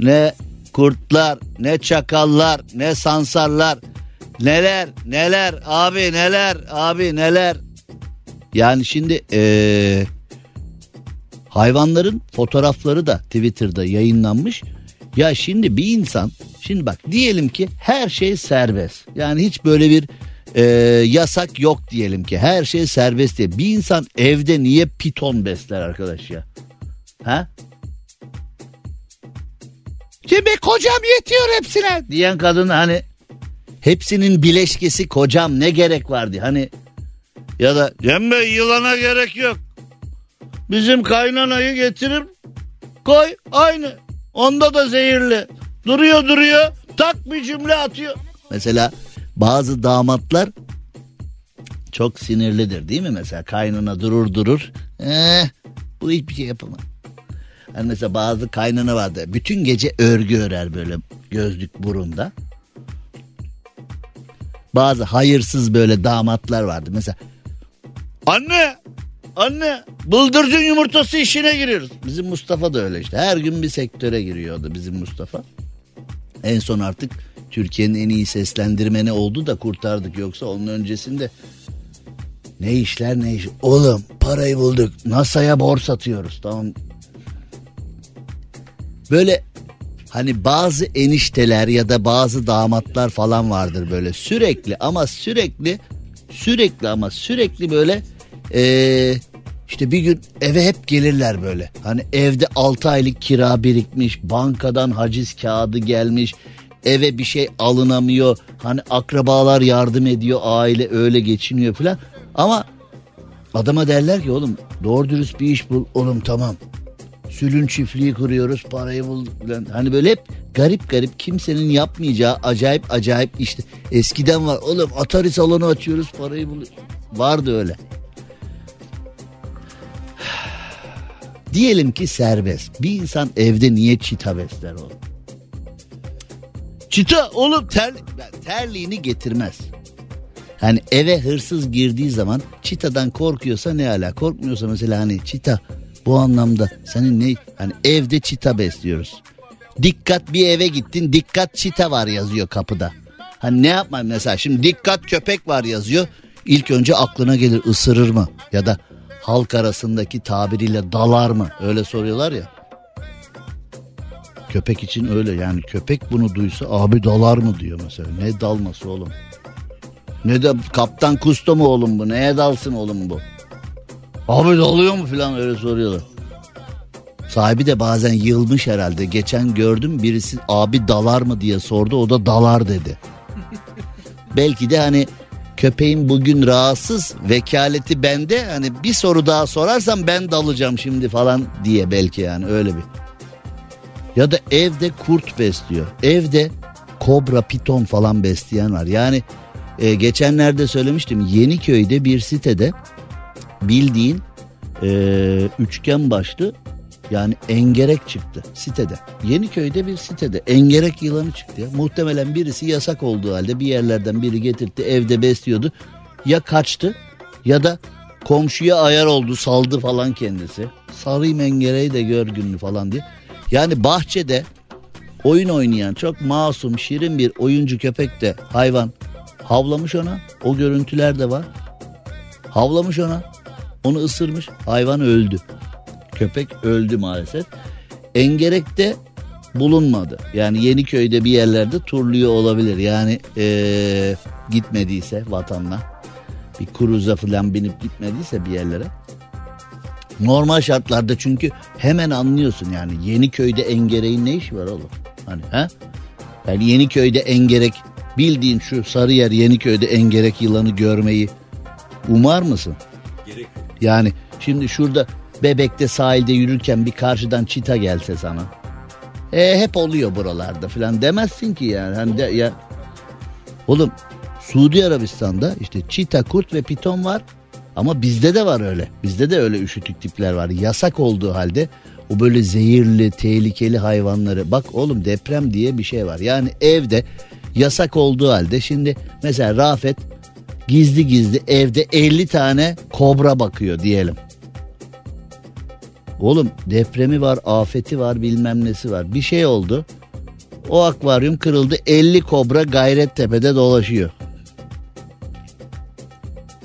Speaker 3: ne kurtlar, ne çakallar, ne sansarlar. Neler, neler, abi neler, abi neler. Yani şimdi ee, hayvanların fotoğrafları da Twitter'da yayınlanmış. Ya şimdi bir insan şimdi bak diyelim ki her şey serbest. Yani hiç böyle bir e, yasak yok diyelim ki her şey serbest diye. Bir insan evde niye piton besler arkadaş ya? Ha? Şimdi kocam yetiyor hepsine diyen kadın hani hepsinin bileşkesi kocam ne gerek vardı hani ya da Cem Bey yılana gerek yok. Bizim kaynanayı getirip koy aynı. Onda da zehirli. Duruyor duruyor tak bir cümle atıyor. Mesela bazı damatlar çok sinirlidir değil mi mesela kaynana durur durur. Eh, bu hiçbir şey yapamaz. Hani mesela bazı kaynana vardı. Bütün gece örgü örer böyle gözlük burunda. Bazı hayırsız böyle damatlar vardı. Mesela anne anne bıldırcın yumurtası işine giriyoruz. Bizim Mustafa da öyle işte. Her gün bir sektöre giriyordu bizim Mustafa. En son artık Türkiye'nin en iyi seslendirmeni oldu da kurtardık. Yoksa onun öncesinde ne işler ne iş. Oğlum parayı bulduk. NASA'ya borç atıyoruz. Tamam. Böyle hani bazı enişteler ya da bazı damatlar falan vardır böyle sürekli ama sürekli sürekli ama sürekli böyle ee, işte bir gün eve hep gelirler böyle. Hani evde 6 aylık kira birikmiş, bankadan haciz kağıdı gelmiş, eve bir şey alınamıyor. Hani akrabalar yardım ediyor, aile öyle geçiniyor falan. Ama adama derler ki oğlum doğru dürüst bir iş bul. Oğlum tamam. Sülün çiftliği kuruyoruz, parayı bul. falan. Hani böyle hep garip garip kimsenin yapmayacağı acayip acayip işte. Eskiden var oğlum Atari salonu açıyoruz, parayı bul. Vardı öyle. Diyelim ki serbest. Bir insan evde niye çita besler oğlum? Çita oğlum ter, terliğini getirmez. Hani eve hırsız girdiği zaman çitadan korkuyorsa ne ala korkmuyorsa mesela hani çita bu anlamda senin ne hani evde çita besliyoruz. Dikkat bir eve gittin dikkat çita var yazıyor kapıda. Hani ne yapma mesela şimdi dikkat köpek var yazıyor. İlk önce aklına gelir ısırır mı ya da halk arasındaki tabiriyle dalar mı öyle soruyorlar ya. Köpek için öyle yani köpek bunu duysa abi dalar mı diyor mesela. Ne dalması oğlum? Ne de kaptan kusto mu oğlum bu? Neye dalsın oğlum bu? Abi dalıyor mu falan öyle soruyorlar. Sahibi de bazen yılmış herhalde. Geçen gördüm birisi abi dalar mı diye sordu. O da dalar dedi. <laughs> Belki de hani köpeğim bugün rahatsız vekaleti bende. Hani bir soru daha sorarsam ben dalacağım şimdi falan diye belki yani öyle bir. Ya da evde kurt besliyor. Evde kobra, piton falan besleyen var. Yani e, geçenlerde söylemiştim Yeniköy'de bir sitede bildiğin e, üçgen başlı yani engerek çıktı sitede. Yeniköy'de bir sitede engerek yılanı çıktı ya. Muhtemelen birisi yasak olduğu halde bir yerlerden biri getirtti evde besliyordu. Ya kaçtı ya da komşuya ayar oldu saldı falan kendisi. Sarayım engereği de gör gününü falan diye. Yani bahçede oyun oynayan çok masum şirin bir oyuncu köpek de hayvan havlamış ona. O görüntüler de var. Havlamış ona. Onu ısırmış. Hayvan öldü. Köpek öldü maalesef. Engerek'te bulunmadı. Yani Yeniköy'de bir yerlerde turluyor olabilir. Yani ee, gitmediyse vatanla bir kruza falan binip gitmediyse bir yerlere. Normal şartlarda çünkü hemen anlıyorsun yani Yeniköy'de engereğin ne işi var oğlum? Hani ha? Yani Yeniköy'de engerek bildiğin şu Sarıyer Yeniköy'de engerek yılanı görmeyi umar mısın?
Speaker 4: Gerek
Speaker 3: Yani şimdi şurada Bebek'te sahilde yürürken bir karşıdan çita gelse sana. E hep oluyor buralarda falan demezsin ki yani. Hani de, ya Oğlum Suudi Arabistan'da işte çita, kurt ve piton var. Ama bizde de var öyle. Bizde de öyle üşütük tipler var. Yasak olduğu halde o böyle zehirli, tehlikeli hayvanları. Bak oğlum deprem diye bir şey var. Yani evde yasak olduğu halde şimdi mesela Rafet gizli gizli evde 50 tane kobra bakıyor diyelim. Oğlum depremi var, afeti var, bilmem nesi var. Bir şey oldu. O akvaryum kırıldı. 50 kobra Gayrettepe'de dolaşıyor.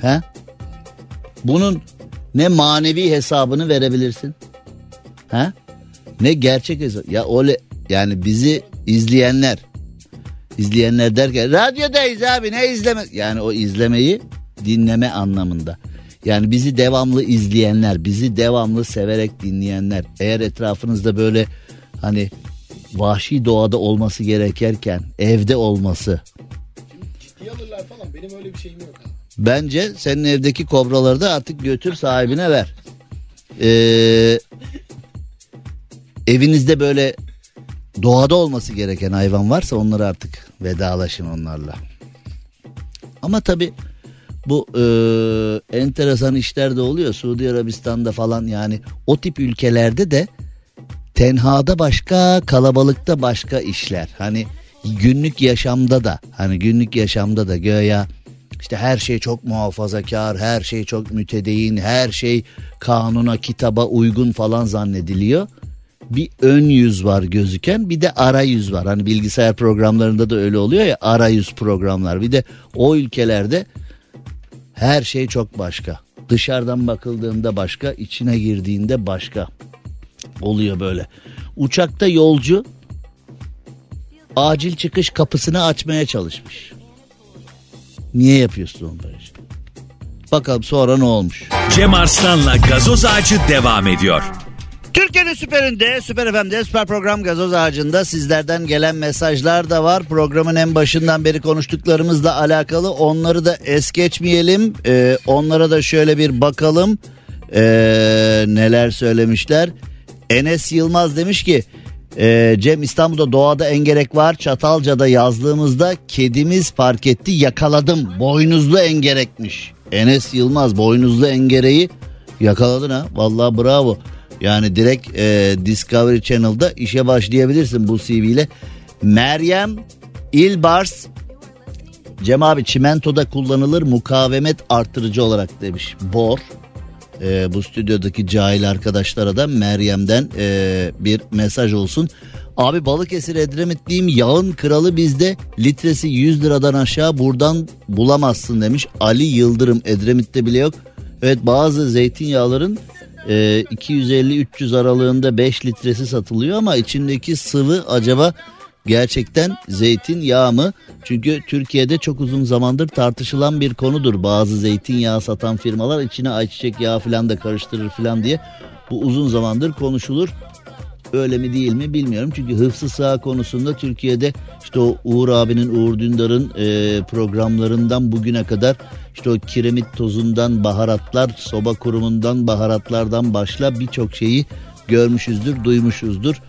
Speaker 3: He? Bunun ne manevi hesabını verebilirsin. He? Ne gerçek hesap. Ya öyle yani bizi izleyenler izleyenler derken radyodayız abi ne izleme yani o izlemeyi dinleme anlamında. Yani bizi devamlı izleyenler, bizi devamlı severek dinleyenler. Eğer etrafınızda böyle hani vahşi doğada olması gerekirken evde olması.
Speaker 5: Ciddiye alırlar falan benim öyle bir şeyim yok abi.
Speaker 3: Bence senin evdeki kobraları da artık götür sahibine ver. Ee, evinizde böyle doğada olması gereken hayvan varsa onları artık vedalaşın onlarla. Ama tabi bu e, enteresan işler de oluyor Suudi Arabistan'da falan yani o tip ülkelerde de tenhada başka kalabalıkta başka işler. Hani günlük yaşamda da hani günlük yaşamda da göya işte her şey çok muhafazakar, her şey çok mütedeyin, her şey kanuna, kitaba uygun falan zannediliyor. Bir ön yüz var gözüken bir de ara yüz var. Hani bilgisayar programlarında da öyle oluyor ya ara yüz programlar. Bir de o ülkelerde her şey çok başka. Dışarıdan bakıldığında başka, içine girdiğinde başka oluyor böyle. Uçakta yolcu acil çıkış kapısını açmaya çalışmış. Niye yapıyorsun onu böyle? Bakalım sonra ne olmuş?
Speaker 2: Cem Arslan'la gazoz ağacı devam ediyor.
Speaker 3: Türkiye'nin süperinde, Süper FM'de, Süper Program Gazoz Ağacı'nda sizlerden gelen mesajlar da var. Programın en başından beri konuştuklarımızla alakalı onları da es geçmeyelim. Ee, onlara da şöyle bir bakalım. Ee, neler söylemişler. Enes Yılmaz demiş ki e, Cem İstanbul'da doğada engerek var. Çatalca'da yazlığımızda kedimiz fark etti yakaladım. Boynuzlu engerekmiş. Enes Yılmaz boynuzlu engereği yakaladın ha. Vallahi bravo. Yani direkt e, Discovery Channel'da işe başlayabilirsin bu CV ile. Meryem İlbars Cem abi çimentoda kullanılır mukavemet arttırıcı olarak demiş. Bor. E, bu stüdyodaki cahil arkadaşlara da Meryem'den e, bir mesaj olsun. Abi Balıkesir Edremit'liyim yağın kralı bizde litresi 100 liradan aşağı buradan bulamazsın demiş. Ali Yıldırım Edremit'te bile yok. Evet bazı zeytinyağların e, 250-300 aralığında 5 litresi satılıyor ama içindeki sıvı acaba gerçekten zeytinyağı mı? Çünkü Türkiye'de çok uzun zamandır tartışılan bir konudur. Bazı zeytinyağı satan firmalar içine ayçiçek yağı falan da karıştırır falan diye. Bu uzun zamandır konuşulur. Öyle mi değil mi bilmiyorum. Çünkü hıfzı sağ konusunda Türkiye'de işte o Uğur abinin, Uğur Dündar'ın e, programlarından bugüne kadar işte o kiremit tozundan baharatlar, soba kurumundan baharatlardan başla birçok şeyi görmüşüzdür, duymuşuzdur.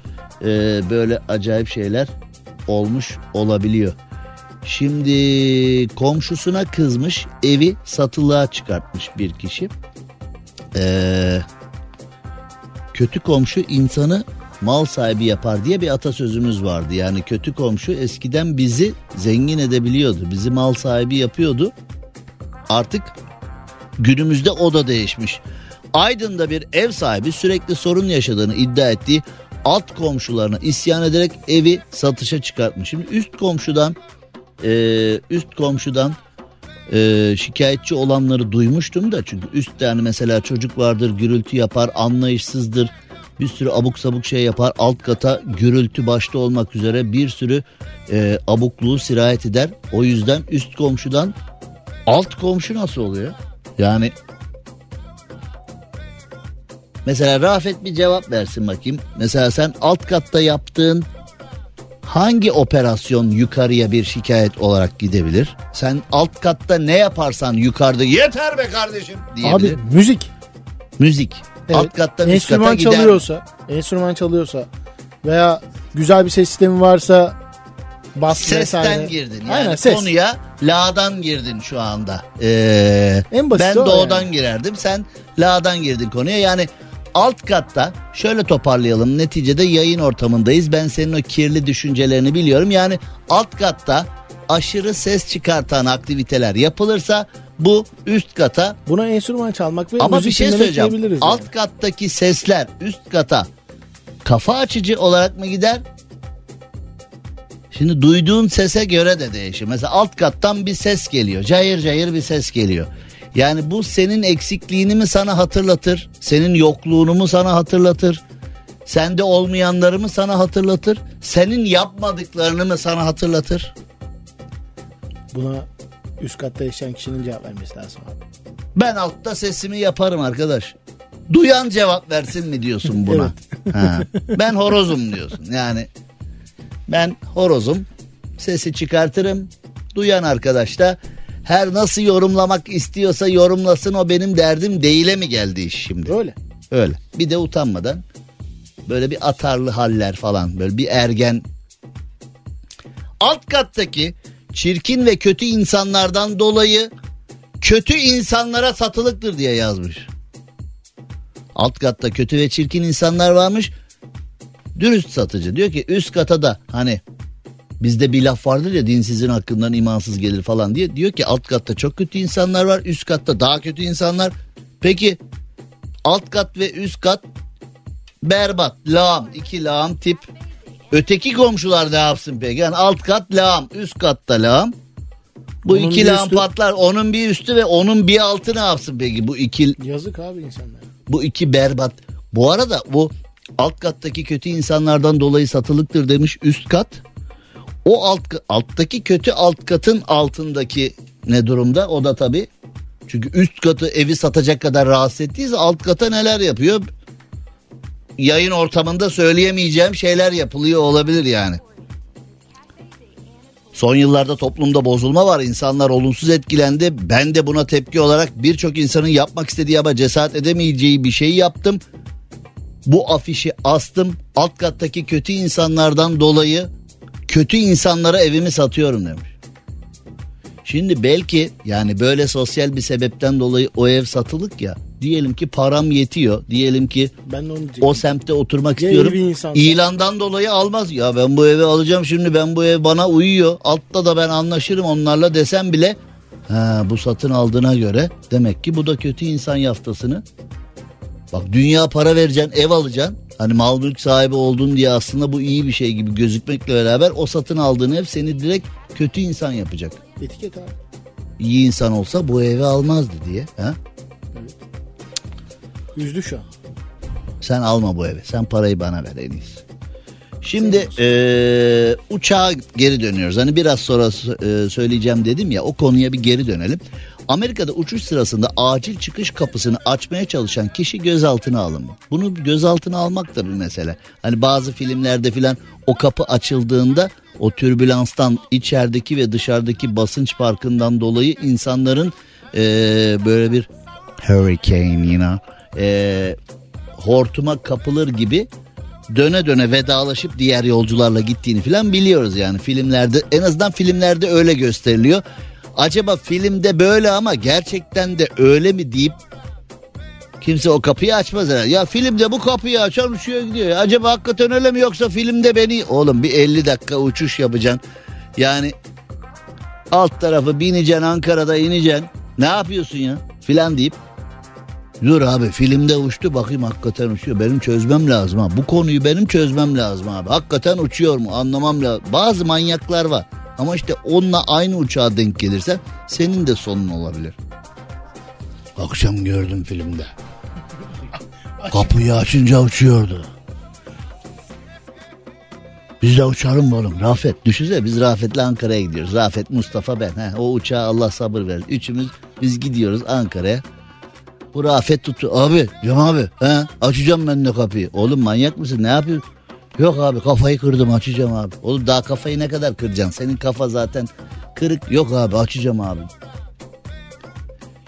Speaker 3: E, böyle acayip şeyler olmuş olabiliyor. Şimdi komşusuna kızmış evi satılığa çıkartmış bir kişi. Ee, kötü komşu insanı mal sahibi yapar diye bir atasözümüz vardı. Yani kötü komşu eskiden bizi zengin edebiliyordu. Bizi mal sahibi yapıyordu. Artık günümüzde o da değişmiş. Aydın'da bir ev sahibi sürekli sorun yaşadığını iddia ettiği alt komşularına isyan ederek evi satışa çıkartmış. Şimdi üst komşudan e, üst komşudan e, şikayetçi olanları duymuştum da çünkü üstte yani mesela çocuk vardır gürültü yapar anlayışsızdır bir sürü abuk sabuk şey yapar alt kata gürültü başta olmak üzere bir sürü e, abukluğu sirayet eder o yüzden üst komşudan alt komşu nasıl oluyor yani mesela Rafet bir cevap versin bakayım mesela sen alt katta yaptığın hangi operasyon yukarıya bir şikayet olarak gidebilir? Sen alt katta ne yaparsan yukarıda yeter be kardeşim diyebilir.
Speaker 5: Abi müzik.
Speaker 3: Müzik.
Speaker 5: Evet.
Speaker 3: Alt kattan üst kata
Speaker 5: enstrüman
Speaker 3: gider.
Speaker 5: çalıyorsa, enstrüman çalıyorsa veya güzel bir ses sistemi varsa bas
Speaker 3: Sesten
Speaker 5: vesaire.
Speaker 3: girdin. Yani
Speaker 5: Aynen ses.
Speaker 3: konuya la'dan girdin şu anda. Ee,
Speaker 5: En basiti
Speaker 3: ben doğudan
Speaker 5: yani.
Speaker 3: girerdim. Sen la'dan girdin konuya. Yani alt katta şöyle toparlayalım. Neticede yayın ortamındayız. Ben senin o kirli düşüncelerini biliyorum. Yani alt katta aşırı ses çıkartan aktiviteler yapılırsa bu üst kata
Speaker 5: Buna enstrüman çalmak ve
Speaker 3: ama bir şey söyleyeceğim.
Speaker 5: diyebiliriz
Speaker 3: Alt
Speaker 5: yani.
Speaker 3: kattaki sesler üst kata kafa açıcı olarak mı gider? Şimdi duyduğun sese göre de değişir. Mesela alt kattan bir ses geliyor. Cayır cayır bir ses geliyor. Yani bu senin eksikliğini mi sana hatırlatır? Senin yokluğunu mu sana hatırlatır? Sende olmayanları mı sana hatırlatır? Senin yapmadıklarını mı sana hatırlatır?
Speaker 5: Buna üst katta yaşayan kişinin cevap vermesi lazım.
Speaker 3: Ben altta sesimi yaparım arkadaş. Duyan cevap versin mi diyorsun buna? Ha. Ben horozum diyorsun. Yani ben horozum. Sesi çıkartırım. Duyan arkadaş da her nasıl yorumlamak istiyorsa yorumlasın o benim derdim değile mi geldi iş şimdi?
Speaker 5: Öyle.
Speaker 3: Öyle. Bir de utanmadan böyle bir atarlı haller falan böyle bir ergen. Alt kattaki çirkin ve kötü insanlardan dolayı kötü insanlara satılıktır diye yazmış. Alt katta kötü ve çirkin insanlar varmış. Dürüst satıcı diyor ki üst kata da hani bizde bir laf vardır ya dinsizin hakkından imansız gelir falan diye. Diyor ki alt katta çok kötü insanlar var üst katta daha kötü insanlar. Peki alt kat ve üst kat berbat lağım iki lağım tip. Öteki komşular ne yapsın peki? Yani alt kat lağım üst katta lağım. Bu
Speaker 5: Onun
Speaker 3: iki lağım
Speaker 5: üstü-
Speaker 3: patlar onun bir üstü ve onun bir altı ne yapsın peki bu iki
Speaker 5: Yazık abi insanlara.
Speaker 3: bu iki berbat. Bu arada bu alt kattaki kötü insanlardan dolayı satılıktır demiş üst kat. O alt alttaki kötü alt katın altındaki ne durumda? O da tabii çünkü üst katı evi satacak kadar rahatsız ettiyse alt kata neler yapıyor? Yayın ortamında söyleyemeyeceğim şeyler yapılıyor olabilir yani. Son yıllarda toplumda bozulma var. İnsanlar olumsuz etkilendi. Ben de buna tepki olarak birçok insanın yapmak istediği ama cesaret edemeyeceği bir şeyi yaptım. Bu afişi astım. Alt kattaki kötü insanlardan dolayı kötü insanlara evimi satıyorum demiş. Şimdi belki yani böyle sosyal bir sebepten dolayı o ev satılık ya. Diyelim ki param yetiyor. Diyelim ki
Speaker 5: Ben onu
Speaker 3: o semtte oturmak
Speaker 5: Ya
Speaker 3: istiyorum. İlandan dolayı almaz. Ya ben bu evi alacağım şimdi ben bu ev bana uyuyor. Altta da ben anlaşırım onlarla desem bile ha, bu satın aldığına göre demek ki bu da kötü insan yaftasını. Bak dünya para vereceksin ev alacaksın. Hani mal mülk sahibi oldun diye aslında bu iyi bir şey gibi gözükmekle beraber o satın aldığın ev seni direkt kötü insan yapacak.
Speaker 5: Etiket abi.
Speaker 3: İyi insan olsa bu evi almazdı diye. Ha?
Speaker 5: Üzdü şu an.
Speaker 3: Sen alma bu evi. Sen parayı bana ver en iyisi. Şimdi eee uçağa geri dönüyoruz. Hani biraz sonra eee, söyleyeceğim dedim ya o konuya bir geri dönelim. Amerika'da uçuş sırasında acil çıkış kapısını açmaya çalışan kişi gözaltına alındı. Bunu gözaltına almak da bir mesele. Hani bazı filmlerde filan o kapı açıldığında o türbülanstan içerideki ve dışarıdaki basınç farkından dolayı insanların eee, böyle bir hurricane you eee, hortuma kapılır gibi döne döne vedalaşıp diğer yolcularla gittiğini falan biliyoruz yani filmlerde en azından filmlerde öyle gösteriliyor. Acaba filmde böyle ama gerçekten de öyle mi deyip kimse o kapıyı açmaz herhalde. Ya filmde bu kapıyı açan uçuyor gidiyor. Acaba hakikaten öyle mi yoksa filmde beni oğlum bir 50 dakika uçuş yapacaksın. Yani alt tarafı bineceksin Ankara'da ineceksin. Ne yapıyorsun ya filan deyip Dur abi filmde uçtu bakayım hakikaten uçuyor. Benim çözmem lazım ha. Bu konuyu benim çözmem lazım abi. Hakikaten uçuyor mu anlamam lazım. Bazı manyaklar var. Ama işte onunla aynı uçağa denk gelirsen senin de sonun olabilir. Akşam gördüm filmde. Kapıyı açınca uçuyordu. Biz de uçalım mı oğlum? Rafet düşünsene biz Rafet'le Ankara'ya gidiyoruz. Rafet, Mustafa ben. He, o uçağa Allah sabır ver. Üçümüz biz gidiyoruz Ankara'ya. Bu Rafet tuttu. Abi Cem abi he, açacağım ben de kapıyı. Oğlum manyak mısın ne yapıyorsun? Yok abi kafayı kırdım açacağım abi. Oğlum daha kafayı ne kadar kıracaksın? Senin kafa zaten kırık. Yok abi açacağım abi.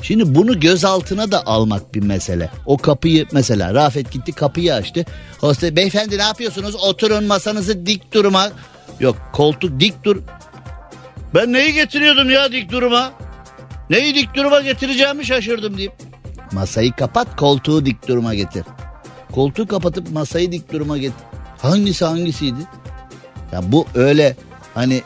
Speaker 3: Şimdi bunu gözaltına da almak bir mesele. O kapıyı mesela Rafet gitti kapıyı açtı. Hostes beyefendi ne yapıyorsunuz? Oturun masanızı dik duruma. Yok koltuk dik dur. Ben neyi getiriyordum ya dik duruma? Neyi dik duruma getireceğimi şaşırdım deyip. Masayı kapat koltuğu dik duruma getir. Koltuğu kapatıp masayı dik duruma getir. Hangisi hangisiydi? Ya bu öyle hani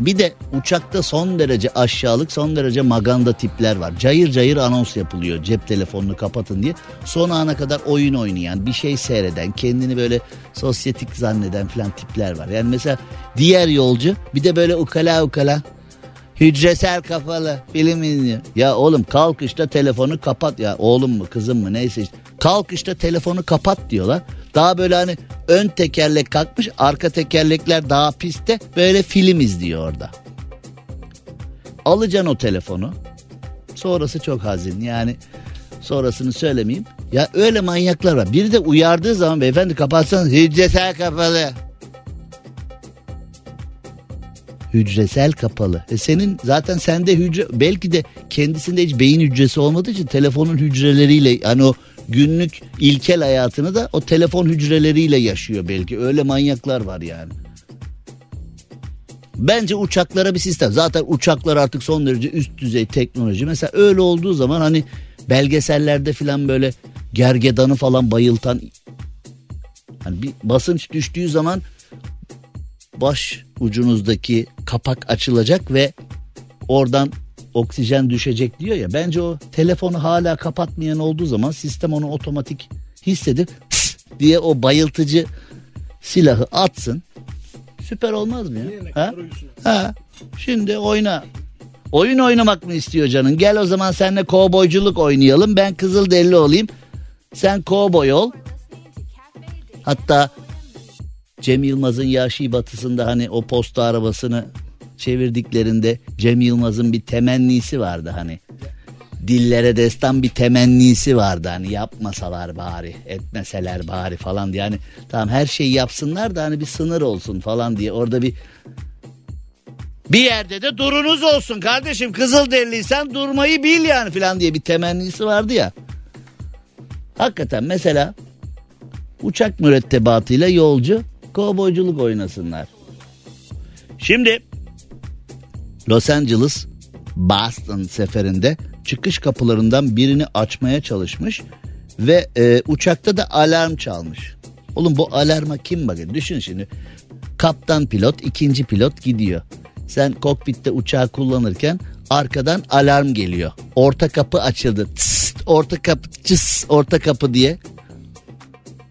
Speaker 3: bir de uçakta son derece aşağılık son derece maganda tipler var. Cayır cayır anons yapılıyor cep telefonunu kapatın diye. Son ana kadar oyun oynayan bir şey seyreden kendini böyle sosyetik zanneden filan tipler var. Yani mesela diğer yolcu bir de böyle ukala ukala hücresel kafalı film izliyor. Ya oğlum kalk işte telefonu kapat ya oğlum mu kızım mı neyse işte. Kalk işte telefonu kapat diyorlar. Daha böyle hani ön tekerlek kalkmış arka tekerlekler daha pistte böyle film izliyor orada. Alacaksın o telefonu. Sonrası çok hazin yani sonrasını söylemeyeyim. Ya öyle manyaklar var. Biri de uyardığı zaman beyefendi kapatsanız hücresel kapalı. Hücresel kapalı. E senin zaten sende hücre belki de kendisinde hiç beyin hücresi olmadığı için telefonun hücreleriyle hani o günlük ilkel hayatını da o telefon hücreleriyle yaşıyor belki. Öyle manyaklar var yani. Bence uçaklara bir sistem. Zaten uçaklar artık son derece üst düzey teknoloji. Mesela öyle olduğu zaman hani belgesellerde falan böyle gergedanı falan bayıltan hani bir basınç düştüğü zaman baş ucunuzdaki kapak açılacak ve oradan oksijen düşecek diyor ya. Bence o telefonu hala kapatmayan olduğu zaman sistem onu otomatik hissedip diye o bayıltıcı silahı atsın. Süper olmaz mı ya? Ha? ha? Şimdi oyna. Oyun oynamak mı istiyor canın? Gel o zaman seninle kovboyculuk oynayalım. Ben kızıl deli olayım. Sen kovboy ol. Hatta Cem Yılmaz'ın Yaşı Batısı'nda hani o posta arabasını çevirdiklerinde Cem Yılmaz'ın bir temennisi vardı hani. Dillere destan bir temennisi vardı hani yapmasalar bari etmeseler bari falan diye. Yani tamam her şeyi yapsınlar da hani bir sınır olsun falan diye orada bir bir yerde de durunuz olsun kardeşim kızıl derliysen durmayı bil yani falan diye bir temennisi vardı ya. Hakikaten mesela uçak mürettebatıyla yolcu kovboyculuk oynasınlar. Şimdi Los Angeles Boston seferinde çıkış kapılarından birini açmaya çalışmış ve e, uçakta da alarm çalmış. Oğlum bu alarma kim bakıyor? Düşün şimdi. Kaptan pilot, ikinci pilot gidiyor. Sen kokpitte uçağı kullanırken arkadan alarm geliyor. Orta kapı açıldı. Tıst, orta kapı, cıs, orta kapı diye.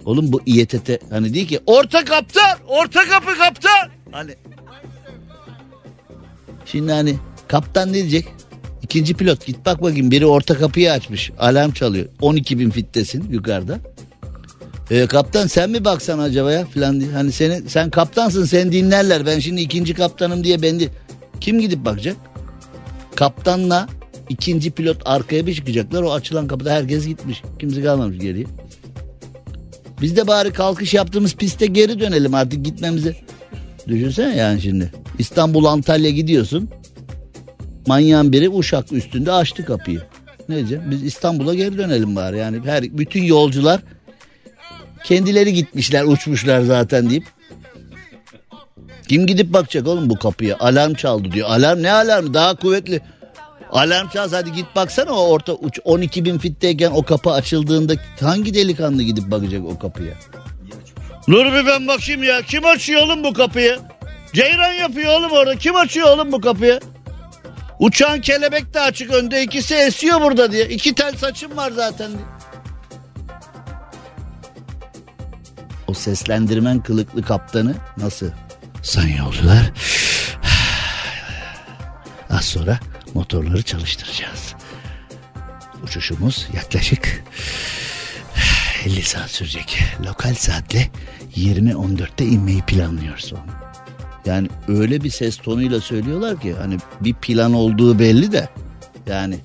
Speaker 3: Oğlum bu İETT hani değil ki orta kaptan, orta kapı kaptan. Hani Şimdi hani kaptan ne diyecek? İkinci pilot git bak bakayım biri orta kapıyı açmış. Alarm çalıyor. 12 bin fittesin yukarıda. E, kaptan sen mi baksan acaba ya filan diye. Hani seni, sen kaptansın seni dinlerler. Ben şimdi ikinci kaptanım diye ben de... Kim gidip bakacak? Kaptanla ikinci pilot arkaya bir çıkacaklar. O açılan kapıda herkes gitmiş. Kimse kalmamış geriye. Biz de bari kalkış yaptığımız piste geri dönelim artık gitmemize. Düşünsene yani şimdi. İstanbul Antalya gidiyorsun. Manyağın biri Uşak üstünde açtı kapıyı. Ne diyeceğim? Biz İstanbul'a geri dönelim bari. Yani her bütün yolcular kendileri gitmişler, uçmuşlar zaten deyip. Kim gidip bakacak oğlum bu kapıya? Alarm çaldı diyor. Alarm ne alarmı? Daha kuvvetli. Alarm çal hadi git baksana o orta uç 12 bin fitteyken o kapı açıldığında hangi delikanlı gidip bakacak o kapıya? Dur bir ben bakayım ya. Kim açıyor oğlum bu kapıyı? Ceyran yapıyor oğlum orada. Kim açıyor oğlum bu kapıyı? Uçağın kelebek de açık önde. ikisi esiyor burada diye. İki tel saçım var zaten. O seslendirmen kılıklı kaptanı nasıl? Sayın yolcular <sighs> Az sonra motorları çalıştıracağız. Uçuşumuz yaklaşık 50 saat sürecek. Lokal saatle 20.14'te inmeyi planlıyoruz. Yani öyle bir ses tonuyla söylüyorlar ki hani bir plan olduğu belli de yani.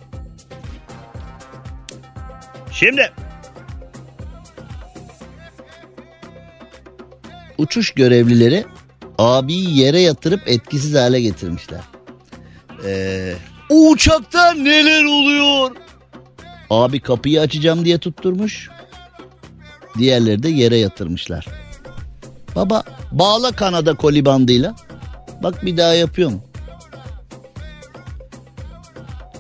Speaker 3: Şimdi uçuş görevlileri abiyi yere yatırıp etkisiz hale getirmişler. Ee, o uçakta neler oluyor? Abi kapıyı açacağım diye tutturmuş. Diğerleri de yere yatırmışlar. Baba bağla kanada koli bandıyla. Bak bir daha yapıyor mu?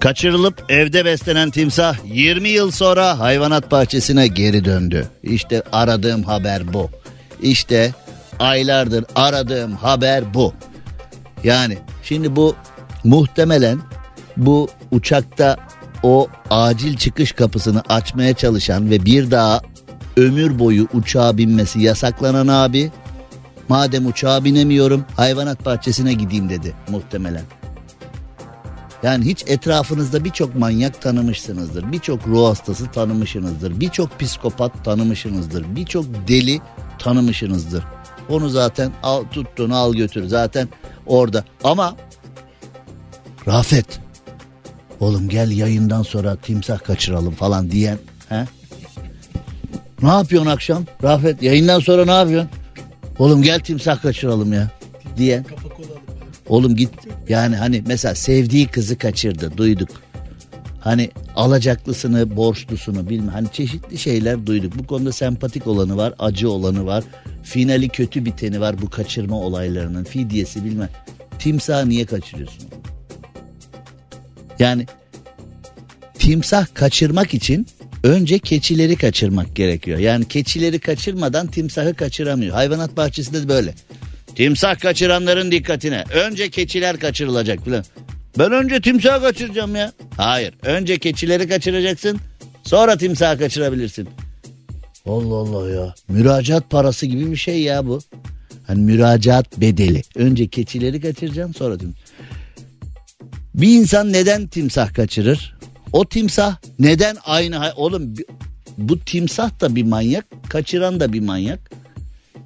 Speaker 3: Kaçırılıp evde beslenen timsah 20 yıl sonra hayvanat bahçesine geri döndü. İşte aradığım haber bu. İşte aylardır aradığım haber bu. Yani şimdi bu muhtemelen bu uçakta o acil çıkış kapısını açmaya çalışan ve bir daha ömür boyu uçağa binmesi yasaklanan abi madem uçağa binemiyorum hayvanat bahçesine gideyim dedi muhtemelen. Yani hiç etrafınızda birçok manyak tanımışsınızdır. Birçok ruh hastası tanımışsınızdır. Birçok psikopat tanımışsınızdır. Birçok deli tanımışsınızdır. Onu zaten al tuttuğunu al götür zaten orada. Ama Rafet oğlum gel yayından sonra timsah kaçıralım falan diyen? Ne yapıyorsun akşam? Rafet yayından sonra ne yapıyorsun? Oğlum gel timsah kaçıralım ya diyen. Oğlum git yani hani mesela sevdiği kızı kaçırdı duyduk. Hani alacaklısını borçlusunu bilme hani çeşitli şeyler duyduk. Bu konuda sempatik olanı var acı olanı var. Finali kötü biteni var bu kaçırma olaylarının fidyesi bilme. Timsah niye kaçırıyorsun? Yani timsah kaçırmak için önce keçileri kaçırmak gerekiyor. Yani keçileri kaçırmadan timsahı kaçıramıyor. Hayvanat bahçesinde de böyle. Timsah kaçıranların dikkatine. Önce keçiler kaçırılacak filan. Ben önce timsah kaçıracağım ya. Hayır. Önce keçileri kaçıracaksın. Sonra timsah kaçırabilirsin. Allah Allah ya. Müracaat parası gibi bir şey ya bu. Hani müracaat bedeli. Önce keçileri kaçıracaksın sonra timsah. Bir insan neden timsah kaçırır? O timsah neden aynı hay- oğlum bu timsah da bir manyak, kaçıran da bir manyak.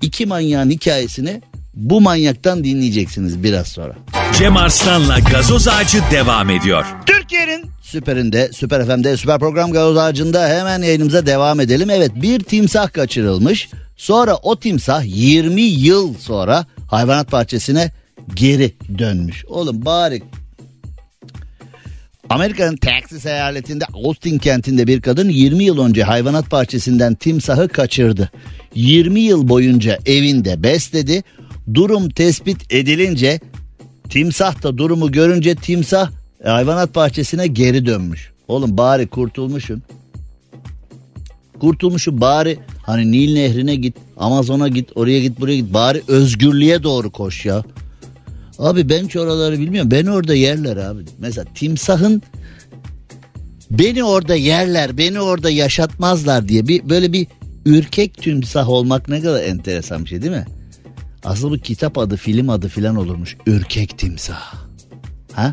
Speaker 3: İki manyağın hikayesini bu manyaktan dinleyeceksiniz biraz sonra.
Speaker 2: Cem Arslan'la gazoz ağacı devam ediyor.
Speaker 3: Türkiye'nin süperinde, süper FM'de, süper program gazoz ağacında hemen yayınımıza devam edelim. Evet bir timsah kaçırılmış. Sonra o timsah 20 yıl sonra hayvanat bahçesine geri dönmüş. Oğlum bari Amerika'nın Texas eyaletinde Austin kentinde bir kadın 20 yıl önce hayvanat bahçesinden timsahı kaçırdı. 20 yıl boyunca evinde besledi. Durum tespit edilince timsah da durumu görünce timsah hayvanat bahçesine geri dönmüş. Oğlum bari kurtulmuşsun. Kurtulmuşu bari hani Nil nehrine git, Amazon'a git, oraya git, buraya git. Bari özgürlüğe doğru koş ya. Abi ben hiç oraları bilmiyorum. Beni orada yerler abi. Mesela timsahın beni orada yerler, beni orada yaşatmazlar diye bir böyle bir ürkek timsah olmak ne kadar enteresan bir şey değil mi? Aslında bu kitap adı, film adı filan olurmuş. Ürkek timsah. Ha?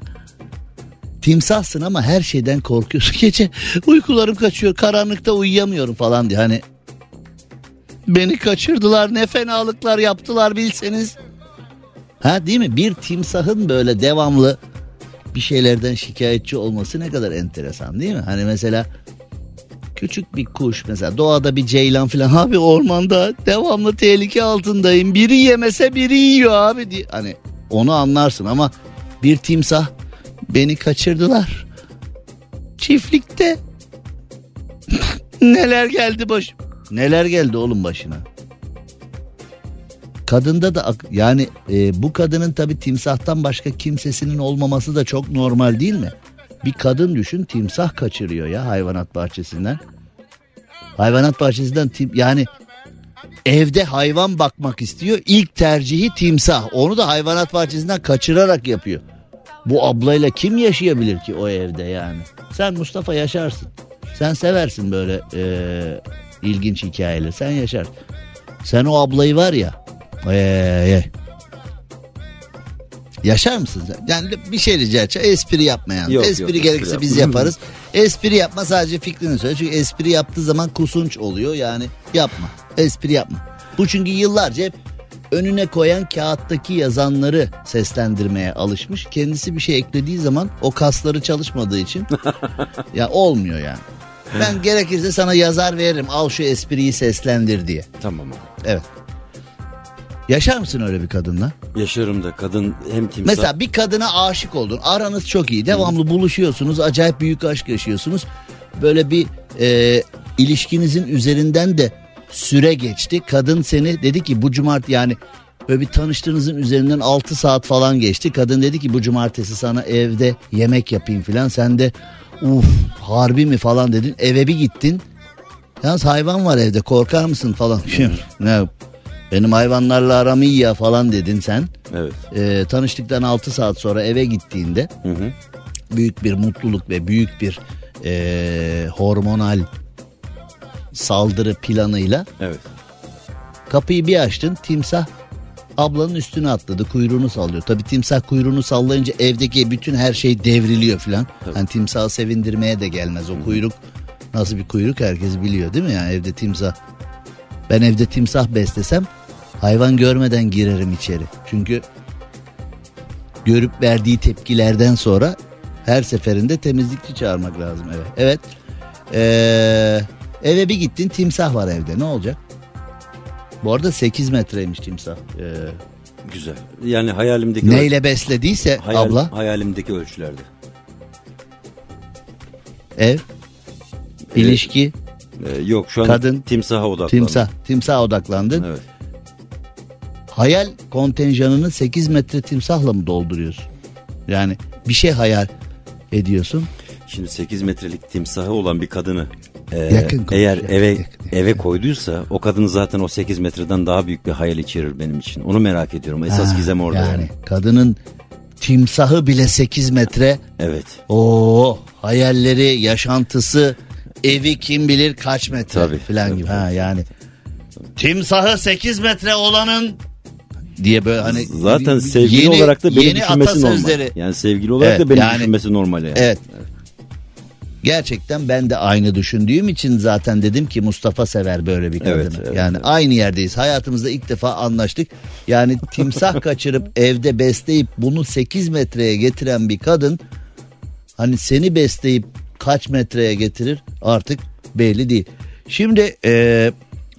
Speaker 3: Timsahsın ama her şeyden korkuyorsun. <laughs> Gece uykularım kaçıyor, karanlıkta uyuyamıyorum falan diye. Hani beni kaçırdılar, ne fenalıklar yaptılar bilseniz. Ha değil mi? Bir timsahın böyle devamlı bir şeylerden şikayetçi olması ne kadar enteresan değil mi? Hani mesela küçük bir kuş mesela doğada bir ceylan falan <laughs> abi ormanda devamlı tehlike altındayım. Biri yemese biri yiyor abi diye. Hani onu anlarsın ama bir timsah beni kaçırdılar. Çiftlikte <laughs> neler geldi baş neler geldi oğlum başına? Kadında da yani e, bu kadının tabi timsahtan başka kimsesinin olmaması da çok normal değil mi? Bir kadın düşün timsah kaçırıyor ya hayvanat bahçesinden. Hayvanat bahçesinden tim, yani evde hayvan bakmak istiyor. İlk tercihi timsah. Onu da hayvanat bahçesinden kaçırarak yapıyor. Bu ablayla kim yaşayabilir ki o evde yani? Sen Mustafa yaşarsın. Sen seversin böyle e, ilginç hikayeleri. Sen yaşarsın. Sen o ablayı var ya ee, Yaşar mısın sen? Yani bir şey rica edeceğim. Espri yapmayan.
Speaker 4: Yok,
Speaker 3: espri
Speaker 4: yok, espri
Speaker 3: gerekirse biz
Speaker 4: yapmam.
Speaker 3: yaparız. espri yapma sadece fikrini söyle. Çünkü espri yaptığı zaman kusunç oluyor. Yani yapma. Espri yapma. Bu çünkü yıllarca hep önüne koyan kağıttaki yazanları seslendirmeye alışmış. Kendisi bir şey eklediği zaman o kasları çalışmadığı için <laughs> ya olmuyor yani. Ben gerekirse sana yazar veririm. Al şu espriyi seslendir diye.
Speaker 4: Tamam abi.
Speaker 3: Evet. Yaşar mısın öyle bir kadınla?
Speaker 4: Yaşarım da kadın hem timsah.
Speaker 3: Mesela bir kadına aşık oldun. Aranız çok iyi. Devamlı buluşuyorsunuz. Acayip büyük aşk yaşıyorsunuz. Böyle bir e, ilişkinizin üzerinden de süre geçti. Kadın seni dedi ki bu cumartesi yani böyle bir tanıştığınızın üzerinden 6 saat falan geçti. Kadın dedi ki bu cumartesi sana evde yemek yapayım falan. Sen de uf harbi mi falan dedin. Eve bir gittin. Yalnız hayvan var evde korkar mısın falan. <laughs> ne benim hayvanlarla aram iyi ya falan dedin sen.
Speaker 4: Evet.
Speaker 3: Ee, tanıştıktan 6 saat sonra eve gittiğinde
Speaker 4: Hı hı.
Speaker 3: büyük bir mutluluk ve büyük bir ee, hormonal saldırı planıyla
Speaker 4: Evet.
Speaker 3: kapıyı bir açtın timsah ablanın üstüne atladı kuyruğunu sallıyor. Tabii timsah kuyruğunu sallayınca evdeki bütün her şey devriliyor filan. Yani timsahı sevindirmeye de gelmez o kuyruk. Nasıl bir kuyruk herkes biliyor değil mi yani evde timsah. Ben evde timsah beslesem hayvan görmeden girerim içeri. Çünkü görüp verdiği tepkilerden sonra her seferinde temizlikçi çağırmak lazım eve. Evet. Ee, eve bir gittin timsah var evde ne olacak? Bu arada 8 metreymiş timsah. Ee,
Speaker 4: Güzel. Yani hayalimdeki
Speaker 3: neyle beslediyse
Speaker 4: hayal-
Speaker 3: abla
Speaker 4: hayalimdeki ölçülerde.
Speaker 3: ev, ilişki,
Speaker 4: Ee, yok şu an
Speaker 3: Kadın,
Speaker 4: timsaha odaklandım.
Speaker 3: timsah. Timsah odaklandın.
Speaker 4: Evet.
Speaker 3: Hayal kontenjanını 8 metre timsahla mı dolduruyorsun? Yani bir şey hayal ediyorsun.
Speaker 4: Şimdi 8 metrelik timsahı olan bir kadını e,
Speaker 3: Yakın
Speaker 4: eğer
Speaker 3: yakın,
Speaker 4: eve
Speaker 3: yakın, yakın.
Speaker 4: eve koyduysa o kadın zaten o 8 metreden daha büyük bir hayal içerir benim için. Onu merak ediyorum. Esas
Speaker 3: Ha,
Speaker 4: gizem orada.
Speaker 3: Yani kadının timsahı bile 8 metre.
Speaker 4: Evet.
Speaker 3: Oo hayalleri, yaşantısı, evi kim bilir kaç metre
Speaker 4: Tabii,
Speaker 3: falan
Speaker 4: tabii,
Speaker 3: gibi. Ha yani timsahı 8 metre olanın diye böyle hani
Speaker 4: Zaten sevgili
Speaker 3: yeni-
Speaker 4: olarak da beni düşünmesi normal. Yani sevgili olarak
Speaker 3: Evet,
Speaker 4: da beni
Speaker 3: yani-
Speaker 4: düşünmesi normal yani.
Speaker 3: Evet. Gerçekten ben de aynı düşündüğüm için zaten dedim ki Mustafa sever böyle bir kadını.
Speaker 4: Evet, evet,
Speaker 3: yani
Speaker 4: evet.
Speaker 3: aynı yerdeyiz. Hayatımızda ilk defa anlaştık. Yani timsah <laughs> kaçırıp evde besleyip bunu 8 metreye getiren bir kadın hani seni besleyip kaç metreye getirir artık belli değil. Şimdi e,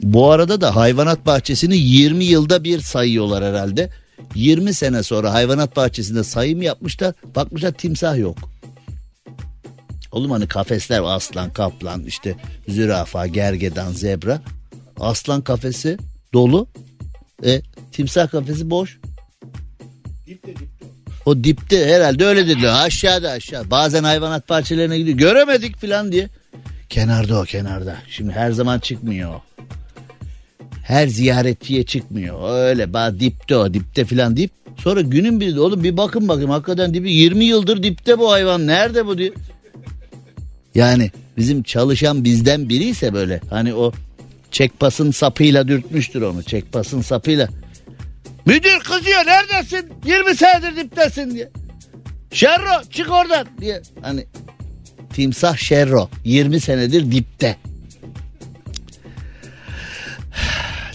Speaker 3: bu arada da hayvanat bahçesini 20 yılda bir sayıyorlar herhalde. 20 sene sonra hayvanat bahçesinde sayım yapmışlar. Bakmışlar timsah yok. Oğlum hani kafesler aslan, kaplan, işte zürafa, gergedan, zebra. Aslan kafesi dolu. E, timsah kafesi boş. O dipte herhalde öyle dediler. Aşağıda aşağı. Bazen hayvanat bahçelerine gidiyor. Göremedik falan diye. Kenarda o kenarda. Şimdi her zaman çıkmıyor. o. Her ziyaretçiye çıkmıyor. Öyle ba dipte o dipte falan deyip sonra günün birinde oğlum bir bakın bakayım hakikaten dibi 20 yıldır dipte bu hayvan nerede bu diye. Yani bizim çalışan bizden biri ise böyle hani o çekpasın sapıyla dürtmüştür onu çekpasın sapıyla. Müdür kızıyor neredesin 20 senedir diptesin diye. Şerro çık oradan diye hani timsah Şerro 20 senedir dipte.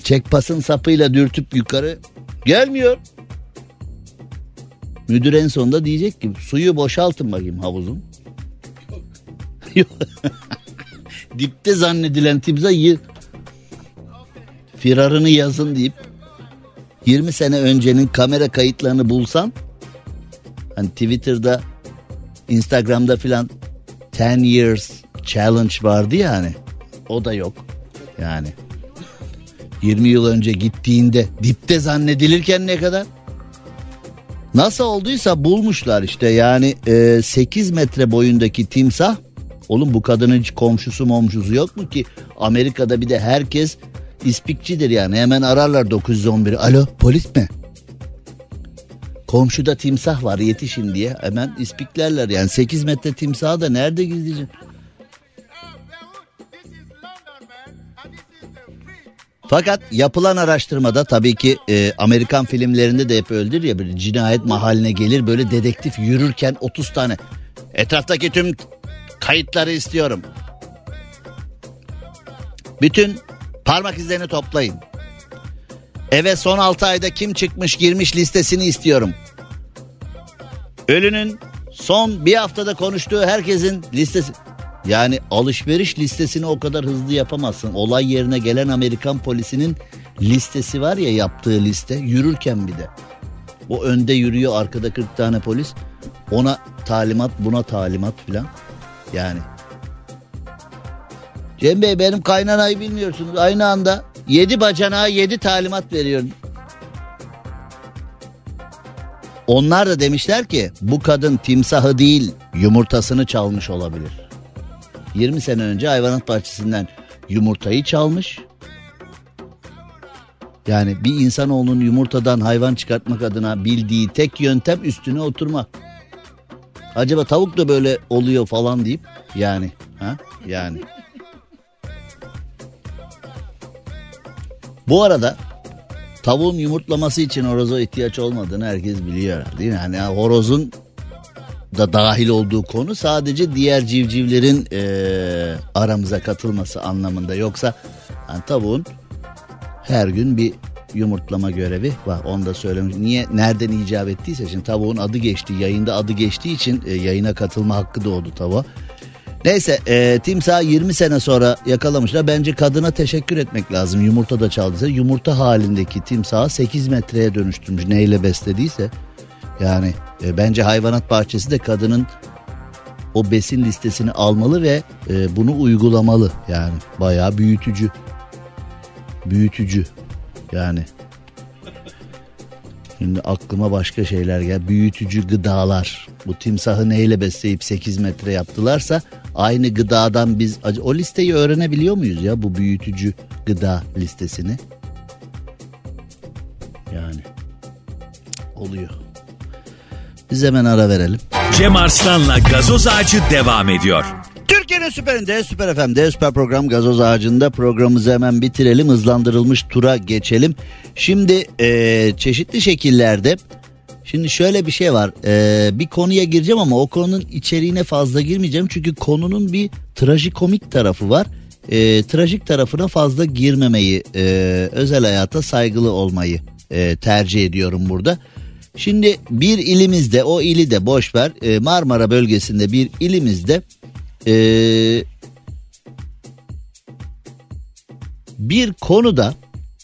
Speaker 3: Çekpasın sapıyla dürtüp yukarı gelmiyor. Müdür en sonunda diyecek ki suyu boşaltın bakayım havuzun. <laughs> Dipte zannedilen timsah y- firarını yazın deyip 20 sene öncenin kamera kayıtlarını bulsan hani Twitter'da Instagram'da filan 10 years challenge vardı ya hani o da yok yani 20 yıl önce gittiğinde dipte zannedilirken ne kadar Nasıl olduysa bulmuşlar işte yani e, 8 metre boyundaki timsah Oğlum bu kadının hiç komşusu momşusu yok mu ki? Amerika'da bir de herkes ispikçidir yani. Hemen ararlar 911'i. Alo polis mi? Komşuda timsah var yetişin diye. Hemen ispiklerler yani. 8 metre timsahı da nerede gizleyeceksin? Fakat yapılan araştırmada tabii ki e, Amerikan filmlerinde de hep öyledir ya bir cinayet mahalline gelir böyle dedektif yürürken 30 tane etraftaki tüm kayıtları istiyorum. Bütün parmak izlerini toplayın. Eve son 6 ayda kim çıkmış girmiş listesini istiyorum. Ölünün son bir haftada konuştuğu herkesin listesi. Yani alışveriş listesini o kadar hızlı yapamazsın. Olay yerine gelen Amerikan polisinin listesi var ya yaptığı liste yürürken bir de. O önde yürüyor arkada 40 tane polis. Ona talimat buna talimat filan. Yani. Cem Bey benim kaynanayı bilmiyorsunuz. Aynı anda 7 bacanağa 7 talimat veriyor. Onlar da demişler ki bu kadın timsahı değil yumurtasını çalmış olabilir. 20 sene önce hayvanat bahçesinden yumurtayı çalmış. Yani bir insanoğlunun yumurtadan hayvan çıkartmak adına bildiği tek yöntem üstüne oturma. Acaba tavuk da böyle oluyor falan deyip yani ha yani. Bu arada tavuğun yumurtlaması için horoza ihtiyaç olmadığını herkes biliyor değil mi? Yani horozun da dahil olduğu konu sadece diğer civcivlerin e, aramıza katılması anlamında. Yoksa yani tavuğun her gün bir yumurtlama görevi var. Onu da söylemiş. Niye nereden icap ettiyse şimdi tavuğun adı geçti. Yayında adı geçtiği için e, yayına katılma hakkı doğdu tavuğa. Neyse e, timsah 20 sene sonra yakalamışlar. Bence kadına teşekkür etmek lazım. Yumurta da çaldıysa. Yumurta halindeki timsahı 8 metreye dönüştürmüş. Neyle beslediyse. Yani e, bence hayvanat bahçesi de kadının o besin listesini almalı ve e, bunu uygulamalı. Yani bayağı büyütücü. Büyütücü. Yani. Şimdi aklıma başka şeyler gel. Büyütücü gıdalar. Bu timsahı neyle besleyip 8 metre yaptılarsa aynı gıdadan biz o listeyi öğrenebiliyor muyuz ya bu büyütücü gıda listesini? Yani oluyor. Biz hemen ara verelim.
Speaker 2: Cem Arslan'la gazoz ağacı devam ediyor.
Speaker 3: Türkiye'nin süperinde, süper FM'de, süper program gazoz ağacında programımızı hemen bitirelim. Hızlandırılmış tura geçelim. Şimdi e, çeşitli şekillerde Şimdi şöyle bir şey var. Ee, bir konuya gireceğim ama o konunun içeriğine fazla girmeyeceğim. Çünkü konunun bir trajikomik tarafı var. Ee, trajik tarafına fazla girmemeyi, e, özel hayata saygılı olmayı e, tercih ediyorum burada. Şimdi bir ilimizde, o ili de boş ver. E, Marmara bölgesinde bir ilimizde e, bir konuda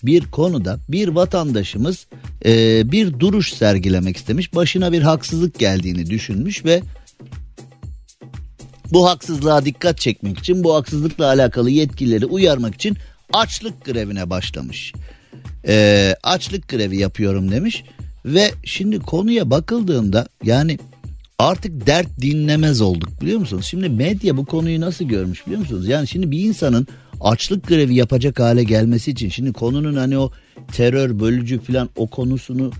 Speaker 3: bir konuda bir vatandaşımız e, bir duruş sergilemek istemiş. Başına bir haksızlık geldiğini düşünmüş ve bu haksızlığa dikkat çekmek için bu haksızlıkla alakalı yetkilileri uyarmak için açlık grevine başlamış. E, açlık grevi yapıyorum demiş ve şimdi konuya bakıldığında yani artık dert dinlemez olduk biliyor musunuz? Şimdi medya bu konuyu nasıl görmüş biliyor musunuz? Yani şimdi bir insanın açlık grevi yapacak hale gelmesi için şimdi konunun hani o terör bölücü falan o konusunu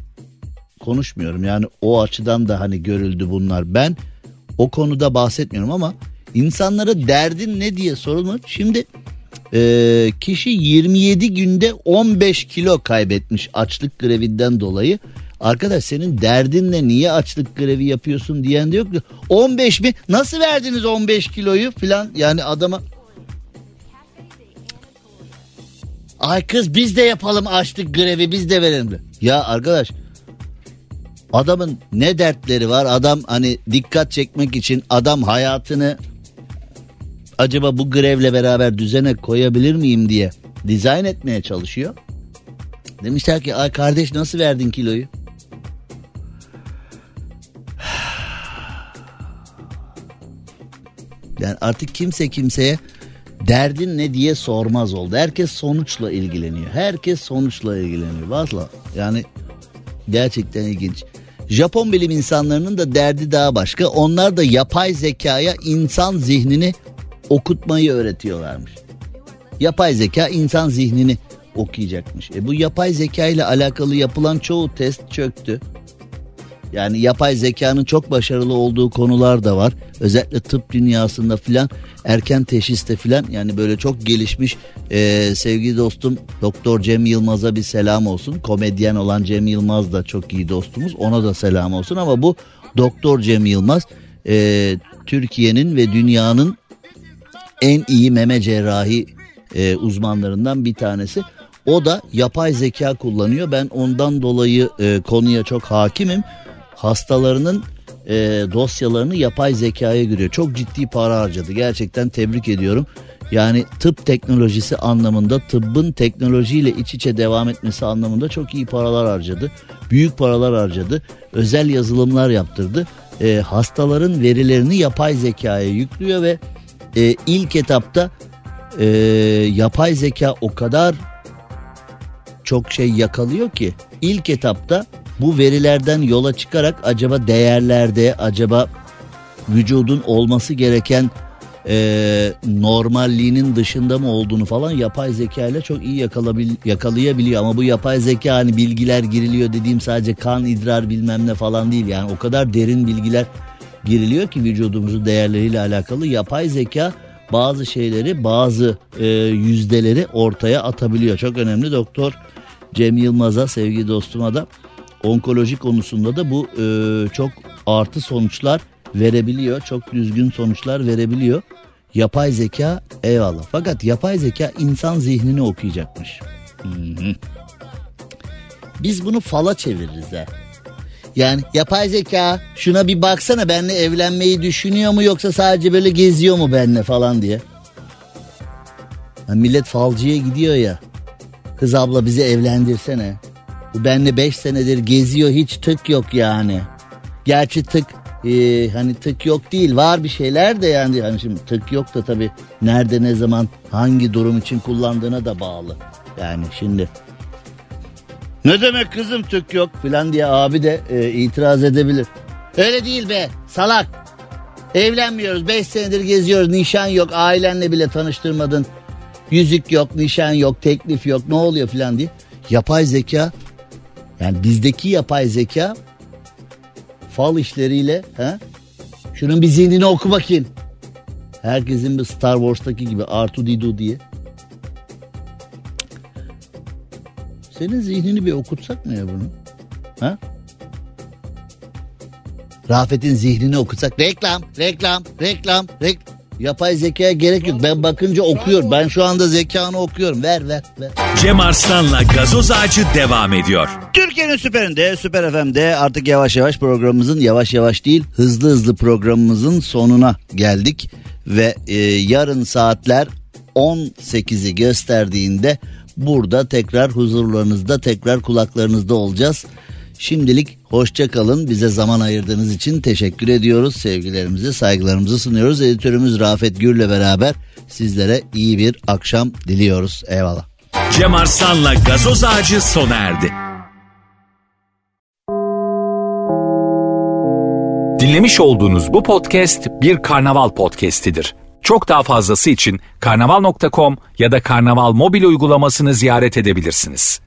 Speaker 3: konuşmuyorum. Yani o açıdan da hani görüldü bunlar. Ben o konuda bahsetmiyorum ama insanlara derdin ne diye sorulmuş. Şimdi e, kişi 27 günde 15 kilo kaybetmiş açlık grevinden dolayı. Arkadaş senin derdin ne niye açlık grevi yapıyorsun diyen de yok. 15 mi nasıl verdiniz 15 kiloyu filan yani adama Ay kız biz de yapalım açlık grevi biz de verelim. Ya arkadaş adamın ne dertleri var adam hani dikkat çekmek için adam hayatını acaba bu grevle beraber düzene koyabilir miyim diye dizayn etmeye çalışıyor. Demişler ki ay kardeş nasıl verdin kiloyu? Yani artık kimse kimseye derdin ne diye sormaz oldu. Herkes sonuçla ilgileniyor. Herkes sonuçla ilgileniyor. Valla yani gerçekten ilginç. Japon bilim insanlarının da derdi daha başka. Onlar da yapay zekaya insan zihnini okutmayı öğretiyorlarmış. Yapay zeka insan zihnini okuyacakmış. E bu yapay zeka ile alakalı yapılan çoğu test çöktü. Yani yapay zekanın çok başarılı olduğu konular da var. Özellikle tıp dünyasında filan erken teşhiste filan yani böyle çok gelişmiş e, sevgili dostum Doktor Cem Yılmaz'a bir selam olsun. Komedyen olan Cem Yılmaz da çok iyi dostumuz ona da selam olsun ama bu Doktor Cem Yılmaz e, Türkiye'nin ve dünyanın en iyi meme cerrahi e, uzmanlarından bir tanesi. O da yapay zeka kullanıyor. Ben ondan dolayı e, konuya çok hakimim. Hastalarının e, dosyalarını yapay zekaya giriyor. Çok ciddi para harcadı. Gerçekten tebrik ediyorum. Yani tıp teknolojisi anlamında tıbbın teknolojiyle iç içe devam etmesi anlamında çok iyi paralar harcadı. Büyük paralar harcadı. Özel yazılımlar yaptırdı. E, hastaların verilerini yapay zekaya yüklüyor ve e, ilk etapta e, yapay zeka o kadar çok şey yakalıyor ki ilk etapta bu verilerden yola çıkarak acaba değerlerde acaba vücudun olması gereken e, normalliğinin dışında mı olduğunu falan yapay zeka ile çok iyi yakalabil, yakalayabiliyor. Ama bu yapay zeka hani bilgiler giriliyor dediğim sadece kan, idrar bilmem ne falan değil. Yani o kadar derin bilgiler giriliyor ki vücudumuzun değerleriyle alakalı yapay zeka bazı şeyleri bazı e, yüzdeleri ortaya atabiliyor. Çok önemli doktor Cem Yılmaz'a sevgili dostuma da onkoloji konusunda da bu e, çok artı sonuçlar verebiliyor. Çok düzgün sonuçlar verebiliyor. Yapay zeka eyvallah. Fakat yapay zeka insan zihnini okuyacakmış. Hı-hı. Biz bunu fala çeviririz ha. Yani yapay zeka şuna bir baksana benle evlenmeyi düşünüyor mu yoksa sadece böyle geziyor mu benle falan diye. Yani millet falcıya gidiyor ya. Kız abla bizi evlendirsene. Bu benle 5 senedir geziyor hiç tık yok yani. Gerçi tık e, hani tık yok değil var bir şeyler de yani hani şimdi tık yok da tabii nerede ne zaman hangi durum için kullandığına da bağlı. Yani şimdi ne demek kızım tık yok filan diye abi de e, itiraz edebilir. Öyle değil be salak. Evlenmiyoruz 5 senedir geziyoruz nişan yok ailenle bile tanıştırmadın. Yüzük yok nişan yok teklif yok ne oluyor filan diye. Yapay zeka yani bizdeki yapay zeka fal işleriyle ha? Şunun bir zihnini oku bakayım. Herkesin bir Star Wars'taki gibi Artu Didu diye. Senin zihnini bir okutsak mı ya bunu? Ha? Rafet'in zihnini okutsak. Reklam, reklam, reklam, reklam. Yapay zekaya gerek yok. Ben bakınca okuyorum. Ben şu anda zekanı okuyorum. Ver ver ver.
Speaker 2: Cem Arslan'la gazoz ağacı devam ediyor.
Speaker 3: Türkiye'nin süperinde, Süper FM'de artık yavaş yavaş programımızın yavaş yavaş değil hızlı hızlı programımızın sonuna geldik. Ve e, yarın saatler 18'i gösterdiğinde burada tekrar huzurlarınızda tekrar kulaklarınızda olacağız. Şimdilik hoşça kalın. Bize zaman ayırdığınız için teşekkür ediyoruz. Sevgilerimizi, saygılarımızı sunuyoruz. Editörümüz Rafet Gür'le beraber sizlere iyi bir akşam diliyoruz. Eyvallah.
Speaker 2: Cem Arslan'la gazoz ağacı sona erdi.
Speaker 1: Dinlemiş olduğunuz bu podcast bir karnaval podcastidir. Çok daha fazlası için karnaval.com ya da karnaval mobil uygulamasını ziyaret edebilirsiniz.